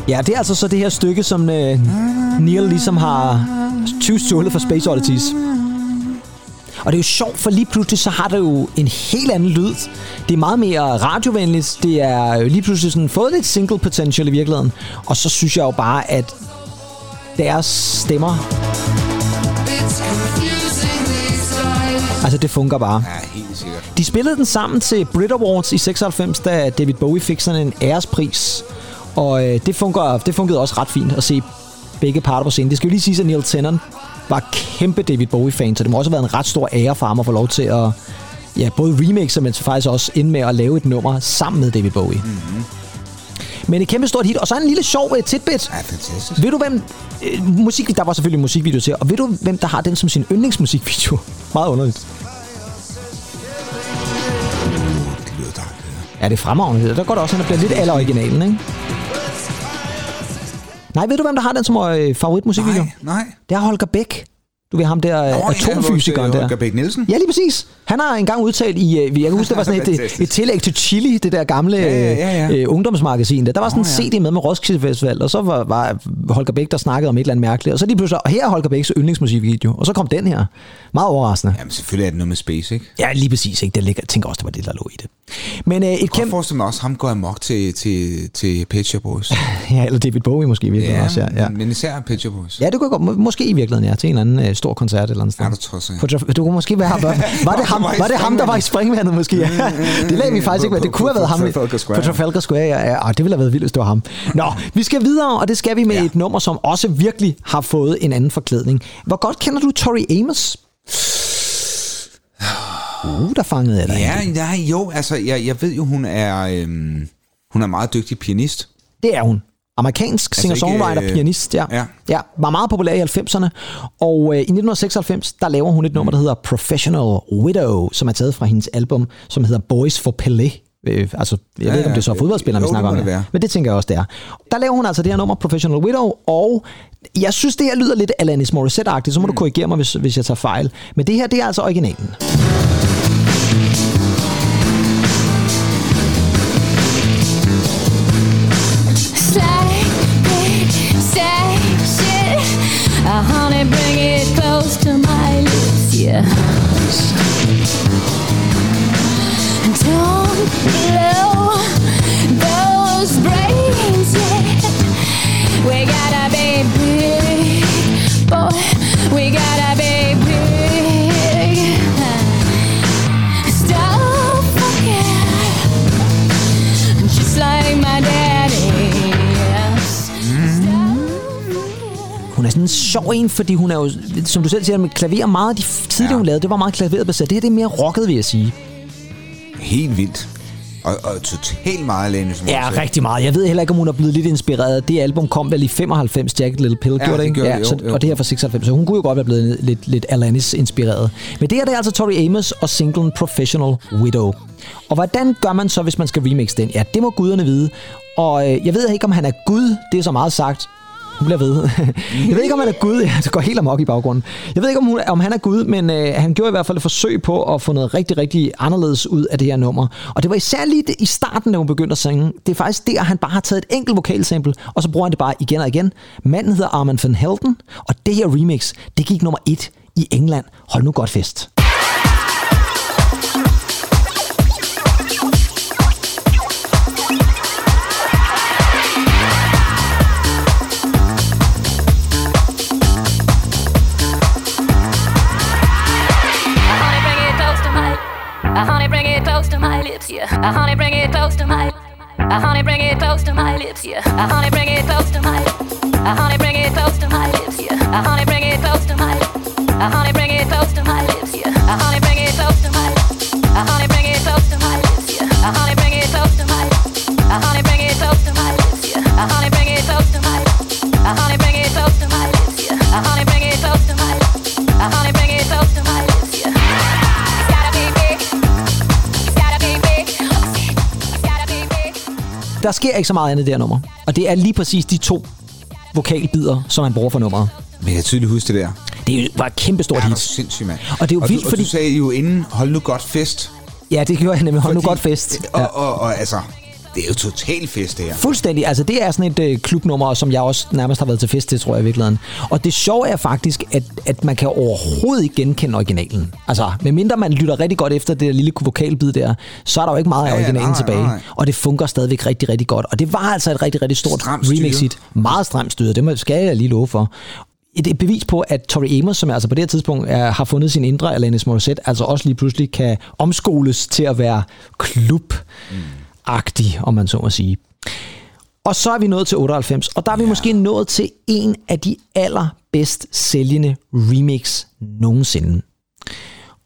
Ja, det er altså så det her stykke, som øh, Neil ligesom har tyvstjålet fra Space Oddities. Og det er jo sjovt, for lige pludselig så har det jo en helt anden lyd. Det er meget mere radiovenligt. Det er jo lige pludselig sådan fået lidt single potential i virkeligheden. Og så synes jeg jo bare, at deres stemmer, altså det fungerer bare. Ja, helt sikkert. De spillede den sammen til Brit Awards i 96, da David Bowie fik sådan en ærespris. Og øh, det, fungerer, det fungerede også ret fint at se begge parter på scenen. Det skal jo lige sige, at Neil Tennant var kæmpe David Bowie-fan, så det må også have været en ret stor ære for ham at få lov til at ja, både remixe, men faktisk også ind med at lave et nummer sammen med David Bowie. Mm-hmm. Men et kæmpe stort hit, og så en lille sjov uh, tidbit. Ja, fantastisk. Ved du hvem... Øh, musik, der var selvfølgelig en musikvideo til, og ved du hvem, der har den som sin yndlingsmusikvideo? Meget underligt. Ja, det er fremragende. Der går det også hen og bliver lidt aller originalen, ikke? Nej, ved du, hvem der har den som øh, favoritmusikvideo? Nej, nej. Det er Holger Bæk. Du ved ham der, Nå, øh, ja, atomfysikeren vores, øh, der. Bæk Nielsen. Ja, lige præcis. Han har engang udtalt i, øh, jeg kan huske, det var sådan et, et tillæg til Chili, det der gamle Ja, ja, ja, ja. Øh, ungdomsmagasin. Der, der var sådan en ja. CD med med Roskilde Festival, og så var, var Holger Bæk, der snakkede om et eller andet mærkeligt. Og så lige pludselig, og her er Holger Bæks yndlingsmusikvideo. Og så kom den her. Meget overraskende. Jamen, selvfølgelig er det noget med space, ikke? Ja, lige præcis. Ikke? Det ligger, jeg tænker også, det var det, der lå i det. Men øh, et Jeg kæmpe... forestille mig også, ham går amok til, til, til Shop Boys. Ja, eller David Bowie måske virkelig også. Ja, ja. men især Shop Boys. Ja, det kunne godt, må- måske i virkeligheden, ja, til en eller anden øh, stor koncert et eller andet sted. Er du tosset? Traf- Du kunne måske være ham. Var, det ham, var det ham, der var i springvandet måske? Ja. Det lagde vi faktisk ikke med. Det kunne have været ham. På Trafalgar Square. Ja. ja. Det ville have været vildt, hvis det var ham. Nå, vi skal videre, og det skal vi med Ja. et nummer, som også virkelig har fået en anden forklædning. Hvor godt kender du Tori Amos? Uh, der fangede jeg dig. Ja, ja, jo, altså, jeg, jeg ved jo, hun er, øhm, hun er meget dygtig pianist. Det er hun. Amerikansk singer-songwriter, ikke, øh, pianist, ja. ja. ja. Var meget populær i 90'erne. Og øh, i 1996, der laver hun et nummer, der hedder Professional Widow, som er taget fra hendes album, som hedder Boys for Pelé. Øh, altså, jeg ja, ved ikke, om det er så ja. fodboldspillere, vi snakker om det. Men det tænker jeg også, det er. Der laver hun altså det her nummer, Professional Widow, og jeg synes, det her lyder lidt Alanis Morissette-agtigt, så må mm. du korrigere mig, hvis, hvis jeg tager fejl. Men det her, det er altså originalen. Yeah. Sådan en sjov en, fordi hun er jo, som du selv siger, med klaver meget af de tidligere, ja. hun lavede, det var meget klaverbaseret. Det her det er mere rocket, vil jeg sige. Helt vildt. Og, og totalt meget Alanis Ja, Morissette. rigtig meget. Jeg ved heller ikke, om hun er blevet lidt inspireret. Det album kom vel i 95, Jacket Little Pill, Ja, gjorde det ikke? gjorde det, jo, så, jo. Og det her fra 96, så hun kunne jo godt være blevet lidt, lidt Alanis-inspireret. Men det her det er altså Tori Amos og singlen Professional Widow. Og hvordan gør man så, hvis man skal remixe den? Ja, det må guderne vide. Og øh, jeg ved ikke, om han er Gud. Det er så meget sagt. Hun bliver ved. jeg ved ikke, om han er Gud. Ja, det går helt amok i baggrunden. Jeg ved ikke, om, hun, om han er Gud, men øh, han gjorde i hvert fald et forsøg på at få noget rigtig, rigtig anderledes ud af det her nummer. Og det var især lige det- i starten, da hun begyndte at synge. Det er faktisk der, han bare har taget et enkelt vokalsample, og så bruger han det bare igen og igen. Manden hedder Armand van Helden, og det her remix, det gik nummer et i England. Hold nu godt fest. Lips, yeah. Uh, honey, bring it close to my. Uh, honey, bring it close to my lips, yeah. Uh, honey, bring it close to my. Uh, honey, bring it close to my lips, yeah. Uh, honey, bring it close to my. Uh, honey, bring it close to my lips, yeah. Uh, honey, bring it close to my. Uh, honey, bring it close to my lips, yeah. Uh, honey, bring it close to my. Uh, honey, bring it close to my lips, yeah. Uh, honey, bring it close to my. Uh, honey, bring it close to my lips, yeah. Uh, honey, bring it close to my. Uh, honey, bring it close to my Der sker ikke så meget andet i det her nummer. Og det er lige præcis de to vokalbider, som han bruger for nummeret. Men jeg kan tydeligt huske det der. Det var et kæmpe stort Ja, hit. sindssygt, mand. Og det er jo og vildt, du, og fordi- du sagde jo inden, hold nu godt fest. Ja, det gjorde han nemlig. Hold nu Fordi- godt fest. Ja. og, og, og altså, Det er jo total fest, det her. Fuldstændig. Altså, det er sådan et øh, klubnummer, som jeg også nærmest har været til fest til, tror jeg i virkeligheden. Og det sjove er faktisk, at, at man kan overhovedet ikke genkende originalen. Altså, medmindre man lytter rigtig godt efter det der lille vokalbid der, så er der jo ikke meget af Ja, ja, originalen nej, tilbage. nej. Og det fungerer stadigvæk rigtig, rigtig godt. Og det var altså et rigtig, rigtig stort remix-hit. Meget stramt styret, det må- skal jeg lige love for. Et, bevis på, at Tori Amos, som altså på det her tidspunkt er, har fundet sin indre Alanis Morissette, altså også lige pludselig kan omskoles til at være klub-agtig, om man så må sige. Og så er vi nået til 98, og der er vi ja. måske nået til en af de allerbedst sælgende remix nogensinde.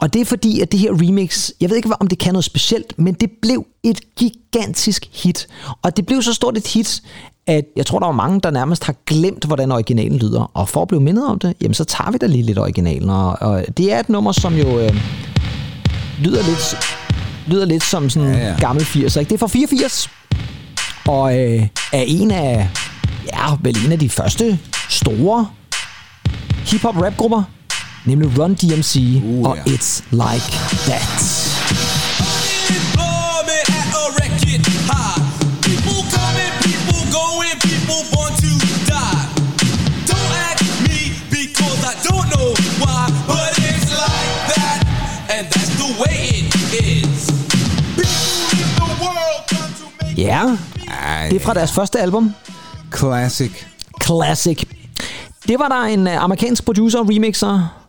Og det er fordi, at det her remix, jeg ved ikke, om det kan noget specielt, men det blev et gigantisk hit. Og det blev så stort et hit, at jeg tror, der var mange, der nærmest har glemt, hvordan originalen lyder. Og for at blive mindet om det, jamen så tager vi da lige lidt originalen. Og, og det er et nummer, som jo øh, lyder lidt lyder lidt som sådan Ja, ja, gammel 80'er. Ikke? Det er fra 84, og øh, er en af, ja, vel en af de første store hip-hop rap-grupper, nemlig Run DMC Uh, og ja. It's Like That. Ja, Ej, det er fra deres første album, Classic. Classic. Det var der en øh, amerikansk producer og remixer,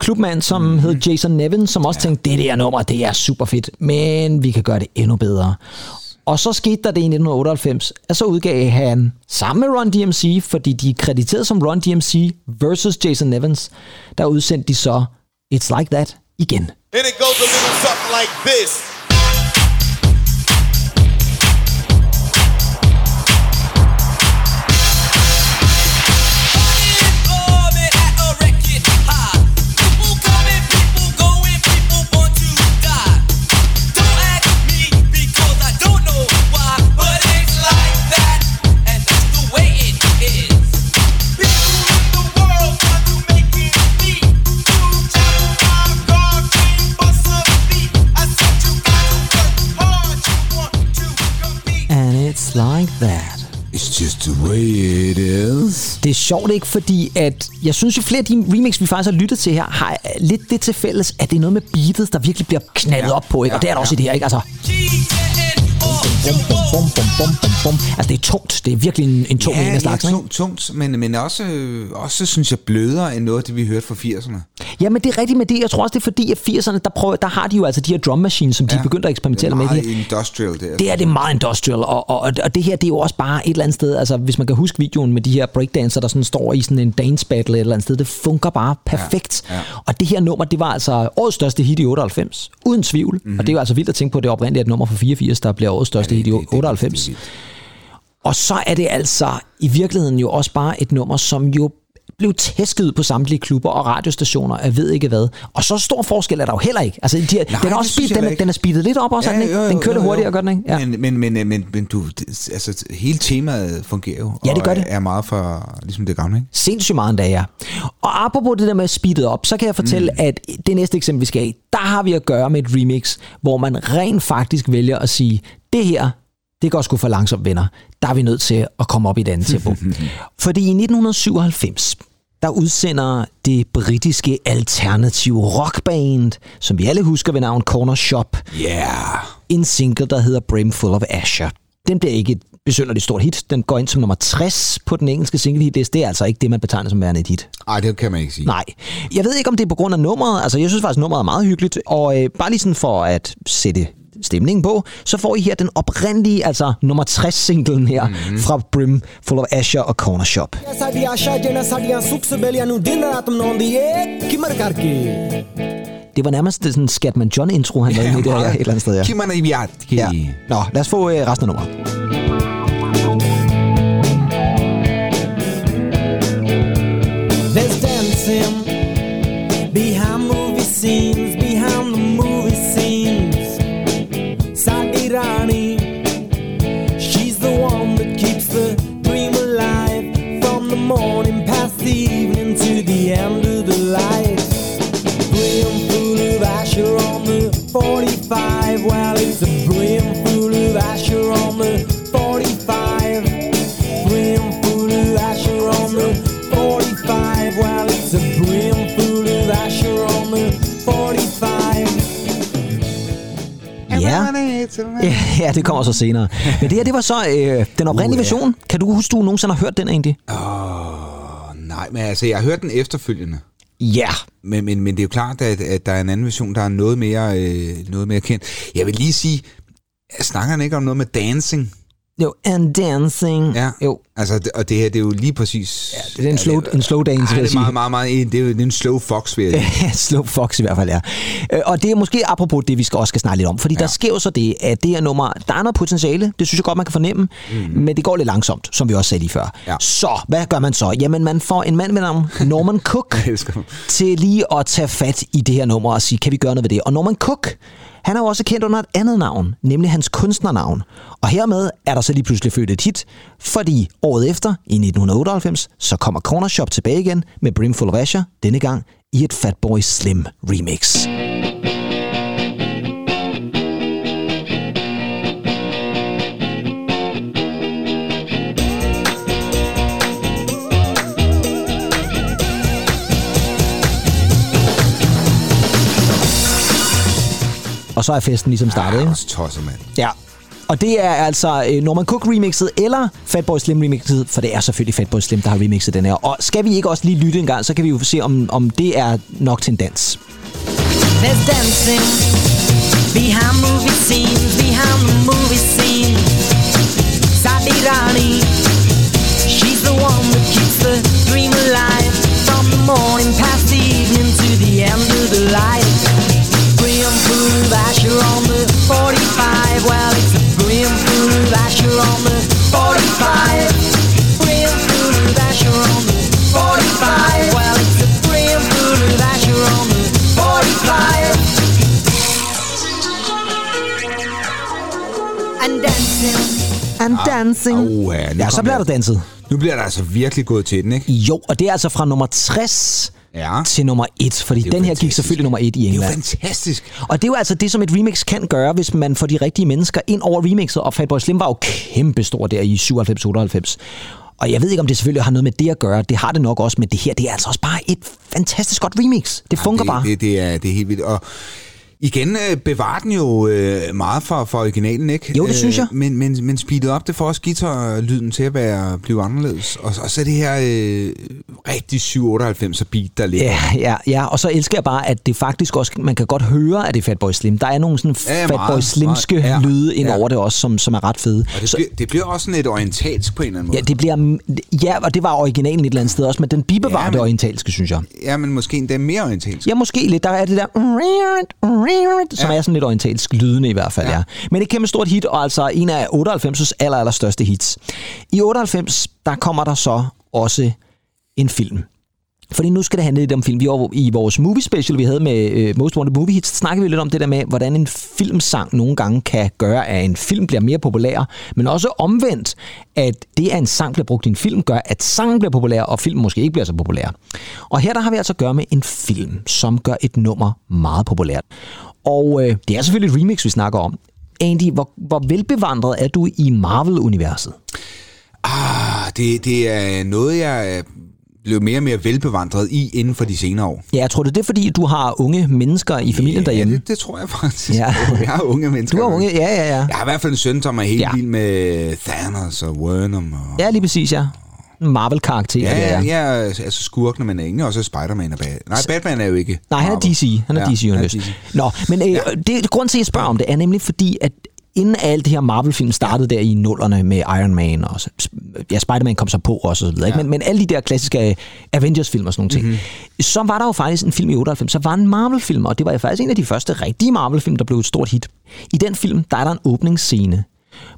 klubmand, som mm-hmm. hed Jason Nevin, som også ja. tænkte, det der nummer, det er super fedt, men vi kan gøre det endnu bedre. Og så skete der det i 1998, at så udgav han sammen med Run DMC, fordi de er krediteret som Run DMC versus Jason Nevins, der udsendte de så It's Like That igen. And it goes a little something like this. Like that. It's just the way it is. Det er sjovt ikke, fordi at jeg synes jo flere af de remix, vi faktisk har lyttet til her, har lidt det til fælles, at det er noget med beatet, der virkelig bliver knaldet Ja, op på, ikke? ja, og det er der også ja. i det her, ikke? Altså, bum, bum, bum, bum, bum, bum, bum. Altså, det er tungt. Det er virkelig en, en tung en af ja, slagsen, ikke? tungt, tungt, men, men også, også, synes jeg, blødere end noget af det, vi hørte fra 80'erne. Ja, men det er rigtigt med det. Jeg tror også, det er fordi, at 80'erne, der, prøver, der har de jo altså de her drum machines, som de er begyndt at eksperimentere med. Det er meget industrial, det er. Det er det meget industrial, og, og, og det her, det er jo også bare et eller andet sted, altså hvis man kan huske videoen med de her breakdancer, der sådan står i sådan en dance battle et eller andet sted, det fungerer bare perfekt. Ja, ja. Og det her nummer, det var altså årets største hit i 98, uden tvivl. Mm-hmm. Og det er jo altså vildt at tænke på, at det oprindeligt er et nummer fra 84, der bliver årets største hit i det- det- 98. det er vildt. Og så er det altså i virkeligheden jo også bare et nummer, som jo blev tæsket ud på samtlige klubber og radiostationer, jeg ved ikke hvad. Og så stor forskel er der jo heller ikke. Altså, de, Nej, den, er også speed, den, er, den er speedet lidt op også, ja, den, ikke? den kører lidt hurtigere, gør den ikke? Ja. Men, men, men, men, men du, altså, hele temaet fungerer jo. Ja, det gør det. er meget for, ligesom det gamle, ikke? Sindssygt meget endda, ja. Og apropos det der med speedet op, så kan jeg fortælle, mm. at det næste eksempel, vi skal have, der har vi at gøre med et remix, hvor man rent faktisk vælger at sige, det her, det går sgu for langsomt, venner. Der er vi nødt til at komme op i et andet tempo. Fordi i 1997, der udsender det britiske alternative rockband, som vi alle husker ved navn Corner Shop, Yeah. en single, der hedder Brimful of Asher. Den bliver ikke et besynderligt stort hit. Den går ind som nummer 60 på den engelske single hit. Det er altså ikke det, man betegner som værende et hit. Ej, det kan man ikke sige. Nej. Jeg ved ikke, om det er på grund af nummeret. Altså, jeg synes faktisk, nummeret er meget hyggeligt. Og øh, bare lige sådan for at sætte stemningen på, så får I her den oprindelige, altså nummer 60 singlen her mm-hmm. fra Brim, Full of Asher og Corner Shop. Det var nærmest sådan en Scatman John intro, han lavede ja, med det her et eller andet sted. Ja. Kimmer ja. Nå, lad os få øh, resten af nummeret. Ja, det kommer så senere. Men det her, det var så øh, den oprindelige uh, version. Kan du huske, du nogensinde har hørt den egentlig? Åh, oh, nej, men altså, jeg har hørt den efterfølgende. Ja. Yeah. Men, men, men det er jo klart, at, at der er en anden version, der er noget mere, øh, noget mere kendt. Jeg vil lige sige, snakker han ikke om noget med dancing? Jo, and dancing. Ja. Jo. Altså, det- og det her, det er jo lige præcis... Ja, Det er en slow, en slow dance, vil det jeg er sige. meget, meget, meget, det er jo det er en slow fox, vil jeg sige. Slow Fox i hvert fald, ja. Øh, Og det er måske apropos det, vi skal også skal snakke lidt om. Fordi ja. der sker jo så det, at det her nummer, der er noget potentiale, det synes jeg godt, man kan fornemme, mm. men det går lidt langsomt, som vi også sagde lige før. Ja. Så, hvad gør man så? Jamen, man får en mand ved navn Norman Cook til lige at tage fat i det her nummer og sige, kan vi gøre noget ved det? Og Norman Cook, han er jo også kendt under et andet navn, nemlig hans kunstnernavn. Og hermed er der så lige pludselig født et hit, fordi året efter, i 1998, så kommer Corner Shop tilbage igen med Brimful of Asher, denne gang i et Fatboy Slim remix. Og så er festen ligesom startet, ikke? Også tosset, mand. Ja. Og det er altså øh, Norman Cook remixet eller Fatboy Slim remixet, for det er selvfølgelig Fatboy Slim, der har remixet den her. Og skal vi ikke også lige lytte en gang, så kan vi jo se, om, om det er nok til en dans. There's dancing behind movie scenes, behind the movie scene. Sadi Rani, she's the one that keeps the dream alive. From the morning past the evening to the end of the light. Brimful of Asher on the 45. Brimful of Asher on the 45. Well, it's a brimful of Asher on the 45. And dancing. And dancing. Au, ja, ja, så bliver der danset. Nu bliver der altså virkelig gået til den, ikke? Jo, og det er altså fra nummer 60 Ja. til nummer 1, fordi den her gik fantastisk. selvfølgelig nummer 1 i Det er jo England. fantastisk. Og det er jo altså det, som et remix kan gøre, hvis man får de rigtige mennesker ind over remixet. Og Fatboy Slim var jo kæmpestor der i 97-98. Og jeg ved ikke, om det selvfølgelig har noget med det at gøre. Det har det nok også, men det her, det er altså også bare et fantastisk godt remix. Det fungerer det, bare. Det, det, er, det er helt vildt. Og igen øh, bevarer den jo øh, meget for, for originalen, ikke? Jo, det synes jeg. Øh, men, men, men speedet op, det får også guitarlyden til at være, blive anderledes. Og, og så er det her øh, rigtig 798 beat, der ligger. Ja, ja, ja, og så elsker jeg bare, at det faktisk også, man kan godt høre, at det er Fatboy Slim. Der er nogle sådan Ja, Fatboy Slimske meget, ja, lyde ind ja. over det også, som, som er ret fede. Og det, Så- bliver, det bliver også sådan lidt orientalsk på en eller anden måde. Ja, det bliver, ja, og det var originalen et eller andet sted også, men den bibevarer Ja, ja, men- det orientalske, synes jeg. Ja, men måske endda mere orientalsk. Ja, måske lidt. Der er det der, som Ja. er sådan lidt orientalsk lydende i hvert fald, ja. Ja. ja. Men et kæmpe stort hit, og altså en af 98's aller, aller største hits. I 98, der kommer der så også en film. Fordi nu skal det handle lidt om film. Vi var i vores movie special, vi havde med uh, Most Wanted Movie Hits, snakkede vi lidt om det der med, hvordan en filmsang nogle gange kan gøre, at en film bliver mere populær, men også omvendt, at det, at en sang bliver brugt i en film, gør, at sangen bliver populær, og filmen måske ikke bliver så populær. Og her der har vi altså at gøre med en film, som gør et nummer meget populært. Og øh, det er selvfølgelig et remix, vi snakker om. Andy, hvor, hvor velbevandret er du i Marvel-universet? Ah, det, det er noget, jeg blevet mere og mere velbevandret i inden for de senere år. Ja, jeg tror, det er fordi du har unge mennesker i familien derhjemme. Ja, det, det tror jeg faktisk. Ja. Jeg har unge mennesker. Du er unge, ja, ja, ja. Jeg har i hvert fald en søn, som er helt Ja. ja. vild med Thanos og Venom. Og... Ja, lige præcis, ja. Marvel-karakter, Ja, er. ja, ja, altså skurkene, men ingen, og så Spider-Man og Bat. Nej, Batman er jo ikke Nej, han er. DC. Han er Ja, DC han er. DC. Nå, men øh, det, grund til, at jeg spørger om det, er nemlig fordi, at inden alt det her Marvel-film startede der i nullerne med Iron Man, og ja, Spider-Man kom så på også, og så videre, ikke? Men, men alle de der klassiske øh, Avengers-film og sådan nogle ting, Mhm. mm-hmm. så var der jo faktisk en film i 98, så var en Marvel-film, og det var faktisk en af de første rigtige Marvel-film, der blev et stort hit. I den film, der er der en åbningsscene,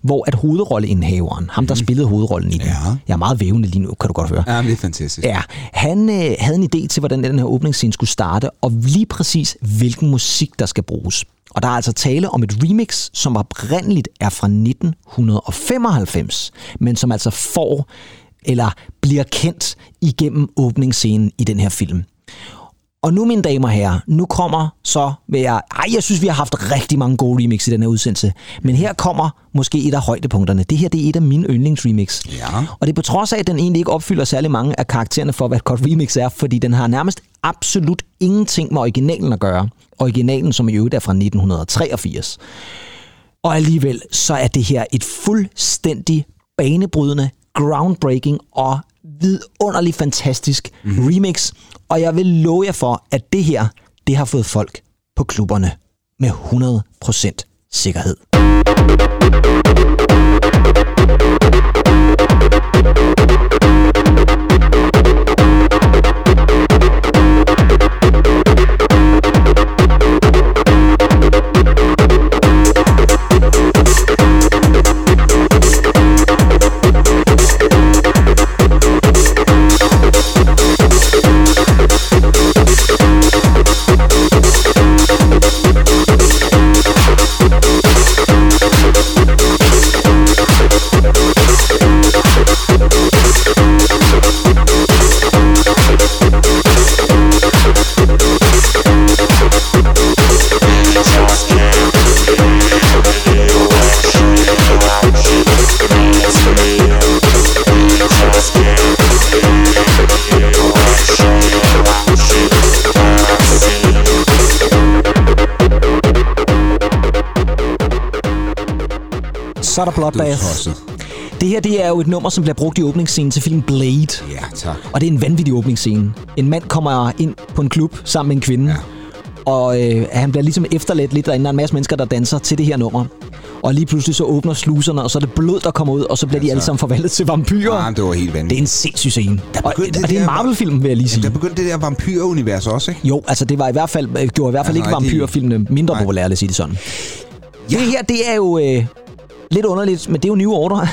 hvor at hovedrolleindhaveren, ham der spillede hovedrollen i den. Ja. jeg er meget vævende lige nu, kan du godt høre, Ja, det er fantastisk. Ja, han øh, havde en idé til, hvordan den her åbningsscene skulle starte, og lige præcis, hvilken musik, der skal bruges. Og der er altså tale om et remix, som oprindeligt er fra 1995, men som altså får, eller bliver kendt igennem åbningsscenen i den her film. Og nu, mine damer og herrer, nu kommer så med jeg... Ej, jeg synes, vi har haft rigtig mange gode remix i den her udsendelse. Men her kommer måske et af højdepunkterne. Det her, det er et af mine yndlingsremix. Ja. Og det er på trods af, at den egentlig ikke opfylder særlig mange af karaktererne for, hvad et godt remix er, fordi den har nærmest absolut ingenting med originalen at gøre. Originalen, som i øvrigt er fra 1983. Og alligevel, så er det her et fuldstændig banebrydende, groundbreaking og vidunderligt fantastisk mm. remix. Og jeg vil love jer for, at det her, det har fået folk på klubberne med 100% sikkerhed. Så er der Bloodbath. Det her det er jo et nummer, som bliver brugt i åbningsscenen til film Blade. Ja, tak. Og det er en vanvittig åbningsscene. En mand kommer ind på en klub sammen med en kvinde. Ja. Og øh, han bliver ligesom efterladt lidt derinde. Der er en masse mennesker, der danser til det her nummer. Og lige pludselig så åbner sluserne, og så er det blod, der kommer ud, og så bliver de Altså. alle sammen forvandlet til vampyrer. Ah, det var helt vanvittigt. Det er en sindssyg scene. Og, og det, det er en Marvel-film, vil jeg lige sige. Der begyndte det der vampyrunivers også, ikke? Jo, altså det var i hvert fald, øh, gjorde i hvert fald Altså, ikke vampyrfilmene mindre populære, lad os sige det sådan. Ja. Det her, det er jo øh, lidt underligt, men det er jo New Order.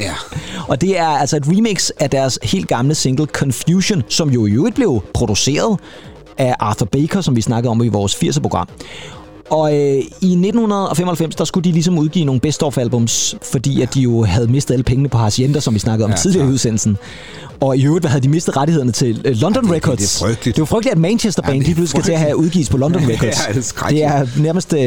Ja. Og det er altså et remix af deres helt gamle single Confusion, som jo i øvrigt blev produceret af Arthur Baker, som vi snakkede om i vores 80'er-program. Og øh, i 1995, der skulle de ligesom udgive nogle best of albums, fordi at de jo havde mistet alle pengene på Hacienda, som vi snakkede om ja, tidligere i udsendelsen. Og i øvrigt havde de mistet rettighederne til øh, London det- det er Records. frygteligt. Det er jo frygteligt, at Manchester Band Ja, det er lige pludselig skal til at have udgives på London Ja, Records. det er skrækkeligt. det er nærmest, øh,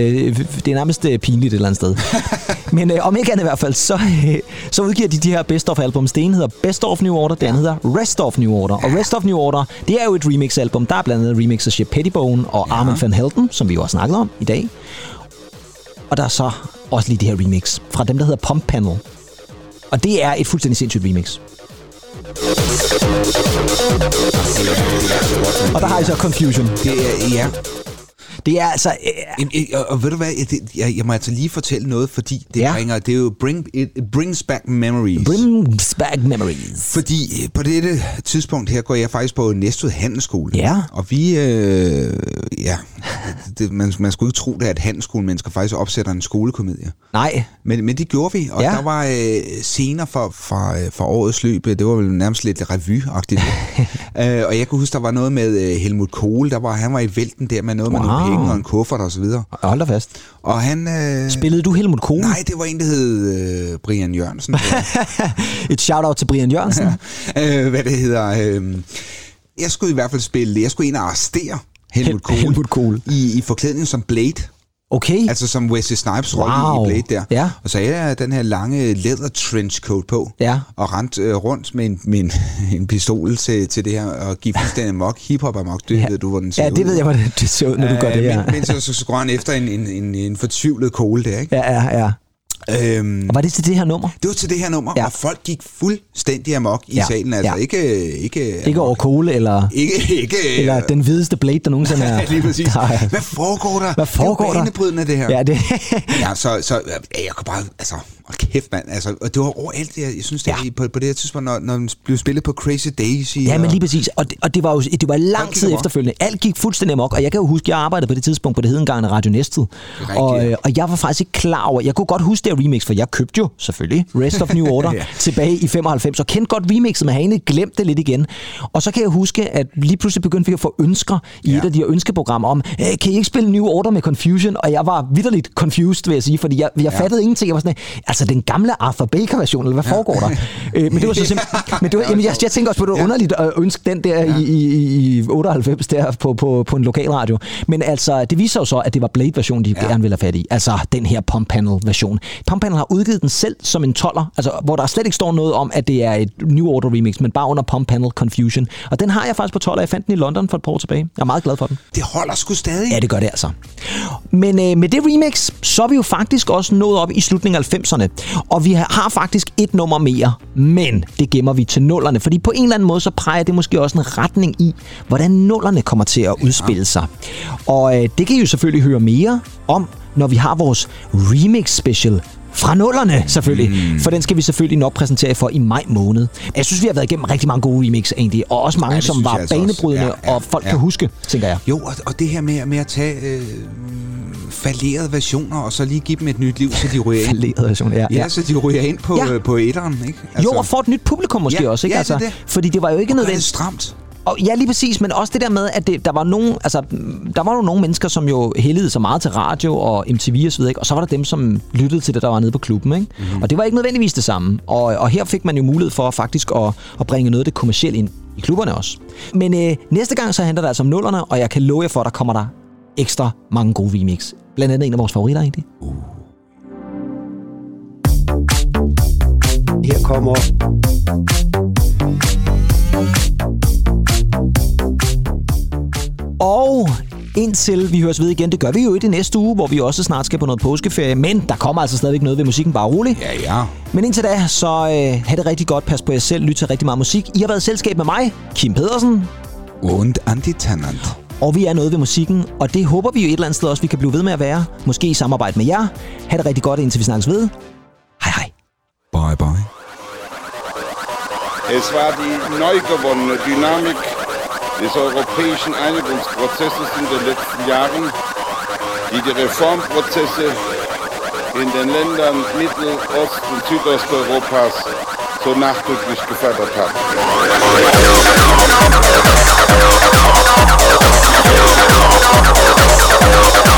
det er nærmest øh, pinligt et eller andet sted. Men øh, om ikke andet i hvert fald, så, øh, så udgiver de de her Best of albums. Det ene hedder Best of New Order, det andet hedder Rest of New Order. Og Rest of New Order, det er jo et remix album. Der er blandt andet remix af Shep Pettibone og ja. Armin van Helden, som vi jo har snakket om i dag. Og der er så også lige det her remix fra dem, der hedder Pump Panel. Og det er et fuldstændig sindssygt remix. Og der har I så Confusion. Det er, ja. Det er altså... Øh, Jamen, øh, Og, og ved du hvad, jeg, det, jeg, jeg må altså lige fortælle noget, fordi det Ja. bringer, det er jo bring, it, brings back memories. brings back memories. Fordi øh, på dette tidspunkt her går jeg faktisk på Næstved Handelsskole. Ja. Og vi, øh, ja, det, man, man skulle ikke tro det, at handelsskolemennesker faktisk opsætter en skolekomedie. Nej, Men, men det gjorde vi, og Ja. der var øh, scener for, for, øh, for årets løb, det var vel nærmest lidt revy-agtigt. øh, og jeg kunne huske, der var noget med øh, Helmut Kohl, der var, han var i vælten der med noget wow. med nogle penge og en kuffert og så videre. hold da fast. Og han... Øh, Spillede du Helmut Kohl? Nej, det var en, der hed øh, Brian Jørgensen. Et shout-out til Brian Jørgensen. øh, hvad det hedder. Øh, jeg skulle i hvert fald spille, jeg skulle ind og arrestere Helmut Hel- Kohl, Helmut Kohl. I, i forklædning som Blade. Okay. Altså som Wesley Snipes rolle Wow. i Blade der. Ja. Og så havde jeg den her lange leather trench coat på. Ja. Og rent øh, rundt med en, med en, en pistol til, til det her, og give fuldstændig mok, hiphop amok, det Ja. ved du, hvordan den ser Ja, det ud. ved jeg, hvordan det ser ud, når du gør det her. Men, men så, så skruer han efter en, en, en, en fortvivlet Kohl der, ikke? Ja, ja, ja. Øhm, Og var det til det her nummer? det var til det her nummer, Ja. og folk gik fuldstændig amok i Ja. salen. Altså Ja. ikke... Ikke, Ikke over Kohl, eller, Ikke, ikke... eller den hvideste blade, der nogensinde er. Lige præcis. Nej. Hvad foregår der? Hvad foregår det er der? jo banebrydende, det her. Ja, det, Ja, så, så ja, jeg kunne bare, altså, hold kæft mand, altså, og det var overalt, jeg, jeg synes, det Ja. på, på det her tidspunkt, når, når den blev spillet på Crazy Daisy. ja, men og- lige præcis. Og det, og det var jo det var lang tid amok. efterfølgende. Alt gik fuldstændig amok. Og jeg kan jo huske, jeg arbejdede på det tidspunkt på det hedengangne Radio Næstved. Og, øh, og jeg var faktisk ikke klar over, jeg kunne godt huske det remix, for jeg købte jo selvfølgelig Rest of New Order Ja. tilbage i 95, og kendte godt remixet, men havde egentlig glemt det lidt igen. Og så kan jeg huske, at lige pludselig begyndte vi at få ønsker i Ja. et af de her ønskeprogrammer om, "Øh, kan I ikke spille New Order med Confusion? Og jeg var vidderligt confused, vil jeg sige, fordi jeg, jeg Ja. fattede ingenting. Jeg var sådan, altså den gamle Arthur Baker-version, eller hvad foregår der? Øh, men det var så simpelthen... Men det var, jamen, jeg, jeg tænker også på, at det var underligt at ønske den der i, i, i 98 der på, på, på en lokalradio. Men altså, det viser jo så, at det var Blade-versionen, de ja. gerne ville have fat i. Altså, den her Pump Panel-version. Pump Panel har udgivet den selv som en toller, altså, hvor der slet ikke står noget om, at det er et New Order remix, men bare under Pump Panel Confusion. Og den har jeg faktisk på toller. Jeg fandt den i London for et par år tilbage. Jeg er meget glad for den. Det holder sgu stadig. Ja, det gør det altså. Men øh, med det remix, så er vi jo faktisk også nået op i slutningen af 90'erne. Og vi har, faktisk et nummer mere, men det gemmer vi til nullerne. Fordi på en eller anden måde, så peger det måske også en retning i, hvordan nullerne kommer til at udspille sig. Og øh, det kan I jo selvfølgelig høre mere om, når vi har vores remix special fra nullerne, selvfølgelig. Mm. For den skal vi selvfølgelig nok præsentere for i maj måned. Jeg synes, vi har været igennem rigtig mange gode remix, egentlig. Og også mange, Ja, som var altså banebrydende, Ja, ja, og folk ja. kan huske, tænker jeg. Jo, og, og det her med, med at tage øh, fallerede versioner, og så lige give dem et nyt liv, så de ryger ind. Fallerede versioner, ja. Ja, så de ryger ind på, Ja. ja. på etteren, ikke? Altså, jo, og får et nyt publikum måske Ja, også, ikke? ja, altså, det det. Fordi det var jo ikke Og nødvendigt. stramt. Og ja, lige præcis, men også det der med, at det, der var nogen, altså, der var jo nogle mennesker, som jo hældede så meget til radio og MTV og så videre, ikke? og så var der dem, som lyttede til det, der var nede på klubben, ikke? Mm-hmm. Og det var ikke nødvendigvis det samme. Og, og her fik man jo mulighed for faktisk at, at bringe noget af det kommercielle ind i klubberne også. Men øh, næste gang så handler det altså om nullerne, og jeg kan love jer for, at der kommer der ekstra mange gode remix. Blandt andet en af vores favoritter, egentlig. Her kommer Og indtil vi høres ved igen, det gør vi jo i det næste uge, hvor vi også snart skal på noget påskeferie, men der kommer altså stadigvæk noget ved musikken, bare rolig. Ja, ja. Men indtil da, så øh, have det rigtig godt, pas på jer selv, lyt til rigtig meget musik. I har været i selskab med mig, Kim Pedersen, Und Antitannant. Og vi er noget ved musikken, og det håber vi jo et eller andet sted også, vi kan blive ved med at være. Måske i samarbejde med jer. Ha' det rigtig godt, indtil vi snakkes ved. Hej hej. Bye, bye. Es war die neu gewonnene Dynamik des europäischen Einigungsprozesses in den letzten Jahren, die die Reformprozesse in den Ländern Mittel-, Ost- und Südosteuropas so nachdrücklich gefördert hat. Musik